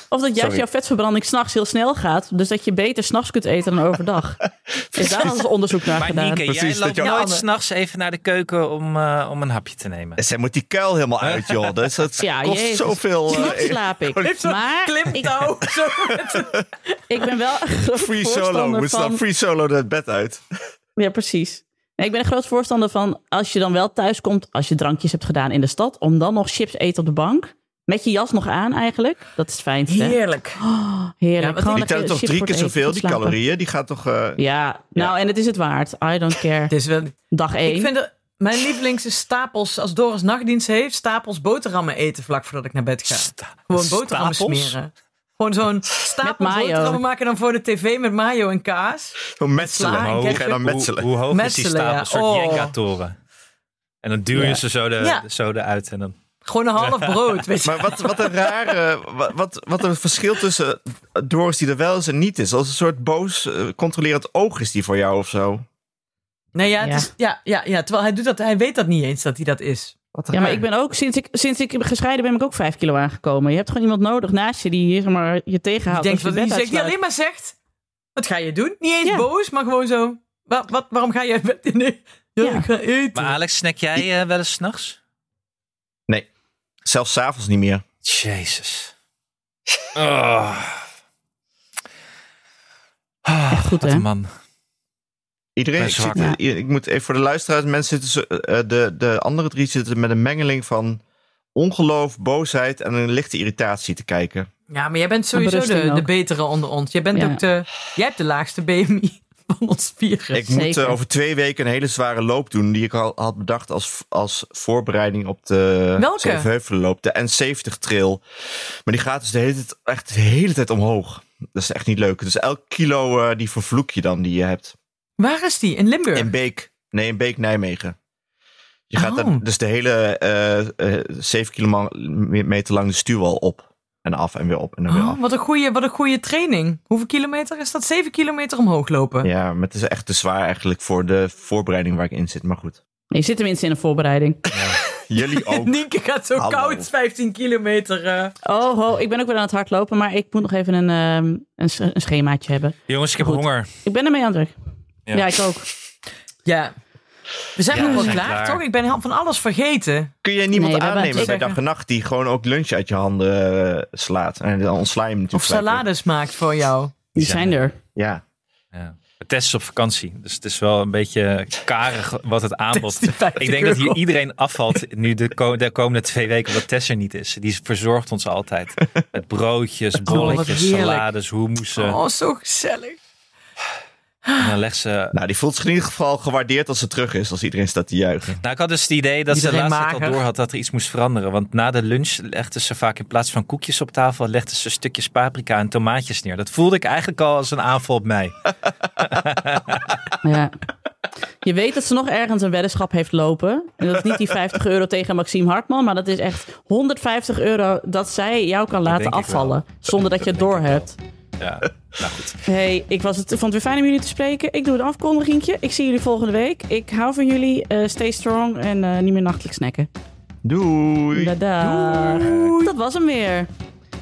Speaker 5: Of dat juist
Speaker 4: Sorry.
Speaker 5: jouw vetverbranding s'nachts heel snel gaat. Dus dat je beter s'nachts kunt eten dan overdag. [laughs] Is daar al eens onderzoek naar
Speaker 2: Maar
Speaker 5: gedaan?
Speaker 2: Nienke, jij
Speaker 4: Precies,
Speaker 2: loopt
Speaker 4: dat je-
Speaker 2: nooit
Speaker 3: Ja,
Speaker 2: s'nachts even naar de keuken om, eh, om een hapje te nemen.
Speaker 4: En zij moet die kuil helemaal uit, joh. [laughs] Dus dat
Speaker 5: Ja,
Speaker 4: kost
Speaker 5: jezus.
Speaker 4: zoveel. eh,
Speaker 5: S'nachts slaap ik. Maar ik.
Speaker 3: Zo met een-
Speaker 5: ik ben wel
Speaker 4: free solo. Moet
Speaker 5: van...
Speaker 4: free solo het bed uit?
Speaker 5: Ja, precies. Ik ben een groot voorstander van als je dan wel thuis komt, als je drankjes hebt gedaan in de stad, om dan nog chips eten op de bank. Met je jas nog aan eigenlijk. Dat is het fijnste.
Speaker 3: Heerlijk.
Speaker 5: Oh, heerlijk.
Speaker 3: Ja,
Speaker 4: Die telt toch drie keer zoveel, die calorieën. Die gaat toch... eh,
Speaker 5: Ja, nou en het is het waard. I don't care.
Speaker 3: Het is wel...
Speaker 5: Dag één.
Speaker 3: Ik vind het... Mijn lievelings is stapels, als Doris nachtdienst heeft, stapels boterhammen eten vlak voordat ik naar bed ga. Gewoon boterhammen
Speaker 2: Stapels?
Speaker 3: smeren. Gewoon zo'n stapel boterhammen maken dan voor de tv met mayo en kaas.
Speaker 4: Zo'n metselen.
Speaker 3: Sla en
Speaker 4: Hoe dan
Speaker 2: hoe,
Speaker 4: metselen?
Speaker 2: hoe hoog is die
Speaker 3: Metselen,
Speaker 2: stapel?
Speaker 3: ja.
Speaker 2: Een soort
Speaker 3: Oh.
Speaker 2: Jenga-toren. En dan duw je
Speaker 5: Ja.
Speaker 2: ze zo, de,
Speaker 3: Ja.
Speaker 2: zo eruit. En dan...
Speaker 3: Gewoon een half brood, weet je.
Speaker 4: Maar wat, wat een rare... Wat, wat, een verschil tussen Doris die er wel is en niet is. Als een soort boos, eh, controlerend oog is die voor jou of zo.
Speaker 3: Nee, ja, het
Speaker 5: Ja.
Speaker 3: Is, ja, ja, ja, terwijl hij doet dat, hij weet dat niet eens dat hij dat is.
Speaker 4: Wat
Speaker 5: Ja, maar ik ben ook, sinds ik, sinds ik gescheiden ben, ben ik ook vijf kilo aangekomen. Je hebt gewoon iemand nodig naast je die zeg maar, je
Speaker 3: Die
Speaker 5: tegenhoudt.
Speaker 3: denkt
Speaker 5: als
Speaker 3: wat
Speaker 5: je
Speaker 3: hij
Speaker 5: bed
Speaker 3: zegt, die alleen maar zegt, wat ga je doen? Niet eens
Speaker 5: Ja.
Speaker 3: boos, maar gewoon zo. Wat, wat, waarom ga je bed? Nee, ja, ik ga eten.
Speaker 2: Maar Alex, snack jij eh, wel eens s'nachts?
Speaker 4: Nee, zelfs s'avonds niet meer.
Speaker 2: Jezus. Oh.
Speaker 5: Echt goed,
Speaker 2: Wat
Speaker 5: hè?
Speaker 2: een man.
Speaker 4: Iedereen, ik, zit- ik moet even voor de luisteraars, mensen zitten, eh, de, de andere drie zitten met een mengeling van ongeloof, boosheid en een lichte irritatie te kijken.
Speaker 3: Ja, maar jij bent sowieso de, de betere onder ons. Jij, bent
Speaker 5: Ja.
Speaker 3: ook de, jij hebt de laagste BMI. [laughs] van ons vieren.
Speaker 4: Ik moet
Speaker 5: Zeker.
Speaker 4: eh, over twee weken een hele zware loop doen. Die ik al had bedacht als, als voorbereiding op de? Zevenheuvelenloop. De N70 trail. Maar die gaat dus de hele tijd, echt de hele tijd omhoog. Dat is echt niet leuk. Dus elk kilo eh, die vervloek je dan die je hebt.
Speaker 3: Waar is die? In Limburg?
Speaker 4: In Beek. Nee, in Beek, Nijmegen. Je gaat
Speaker 3: Oh.
Speaker 4: dan dus de hele eh eh, 7 kilometer lang de stuwwal op. En af en weer op en dan weer af.
Speaker 3: Oh, wat, een goede, wat een goede training. Hoeveel kilometer is dat? 7 kilometer omhoog lopen.
Speaker 4: Ja, maar het is echt te zwaar eigenlijk voor de voorbereiding waar ik in zit. Maar goed.
Speaker 5: Je zit tenminste in een voorbereiding.
Speaker 4: Jullie ook. [laughs]
Speaker 3: Nienke gaat zo
Speaker 4: Hallo.
Speaker 3: koud 15 kilometer. eh.
Speaker 5: Oh, ho, ik ben ook weer aan het hardlopen, maar ik moet nog even een, ehm, een, sch- een schemaatje hebben.
Speaker 2: Jongens, ik heb
Speaker 5: Goed.
Speaker 2: honger.
Speaker 5: Ik ben ermee aan het druk.
Speaker 2: Ja.
Speaker 5: Ja, ik ook.
Speaker 3: Ja. We zijn
Speaker 2: Ja,
Speaker 3: nog
Speaker 2: we
Speaker 3: wel klaar,
Speaker 2: klaar.
Speaker 3: toch? Ik ben van alles vergeten.
Speaker 4: Kun je niemand
Speaker 5: Nee,
Speaker 4: aannemen bij dag en nacht die gewoon ook lunch uit je handen eh, slaat? En dan ontsla je hem natuurlijk.
Speaker 3: Of salades maakt voor jou.
Speaker 5: Die zijn er.
Speaker 4: Ja.
Speaker 2: Ja. Tess is op vakantie, dus het is wel een beetje karig wat het [laughs] aanbod.
Speaker 3: die 50
Speaker 2: Ik denk dat hier iedereen afvalt nu de, ko- de komende twee weken omdat Tess er niet is. Die verzorgt ons altijd. [laughs] Met broodjes, bolletjes,
Speaker 3: heerlijk.
Speaker 2: salades, hummussen.
Speaker 3: Oh, zo gezellig.
Speaker 2: En dan legt ze...
Speaker 4: Nou, die voelt zich in ieder geval gewaardeerd als ze terug is. Als iedereen staat te juichen.
Speaker 2: Nou, ik had dus het idee dat
Speaker 3: Iedereen
Speaker 2: ze laatst al door had dat er iets moest veranderen. Want na de lunch legde ze vaak in plaats van koekjes op tafel, legde ze stukjes paprika en tomaatjes neer. Dat voelde ik eigenlijk al als een aanval op mij. [laughs]
Speaker 5: Ja. Je weet dat ze nog ergens een weddenschap heeft lopen. En dat is niet die 50 euro tegen Maxime Hartman, maar dat is echt 150 euro dat zij jou kan laten afvallen. Zonder dat je het doorhebt.
Speaker 2: Ja, nou goed.
Speaker 5: Hey, ik was het, vond het weer fijn om jullie te spreken. Ik doe een afkondigingje. Ik zie jullie volgende week. Ik hou van jullie. Eh, stay strong en eh, niet meer nachtelijk snacken.
Speaker 4: Doei.
Speaker 5: Dadag. Dat was hem weer.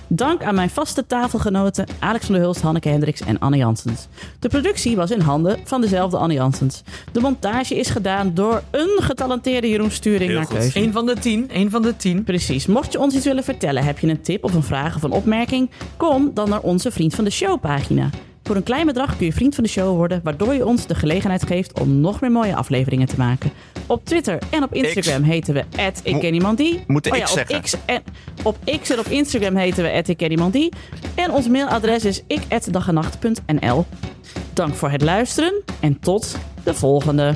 Speaker 5: Dank aan mijn vaste tafelgenoten Alex van der Hulst, Hanneke Hendricks en Anne Janssens. De productie was in handen van dezelfde Anne Janssens. De montage is gedaan door een getalenteerde Jeroen Sturing
Speaker 2: Heel
Speaker 5: naar
Speaker 2: goed.
Speaker 5: keuze.
Speaker 3: Eén van de tien. Eén van de tien.
Speaker 5: Precies. Mocht je ons iets willen vertellen, heb je een tip of een vraag of een opmerking, kom dan naar onze Vriend van de Show pagina. Voor een klein bedrag kun je vriend van de show worden, waardoor je ons de gelegenheid geeft om nog meer mooie afleveringen te maken. Op Twitter en op Instagram heten we ik ken iemand die.
Speaker 4: moet
Speaker 5: oh ja, op
Speaker 4: zeggen.
Speaker 5: X en, op X en op Instagram heten we ik ken iemand die. En ons mailadres is ik@dagenacht.nl. Dank voor het luisteren en tot de volgende.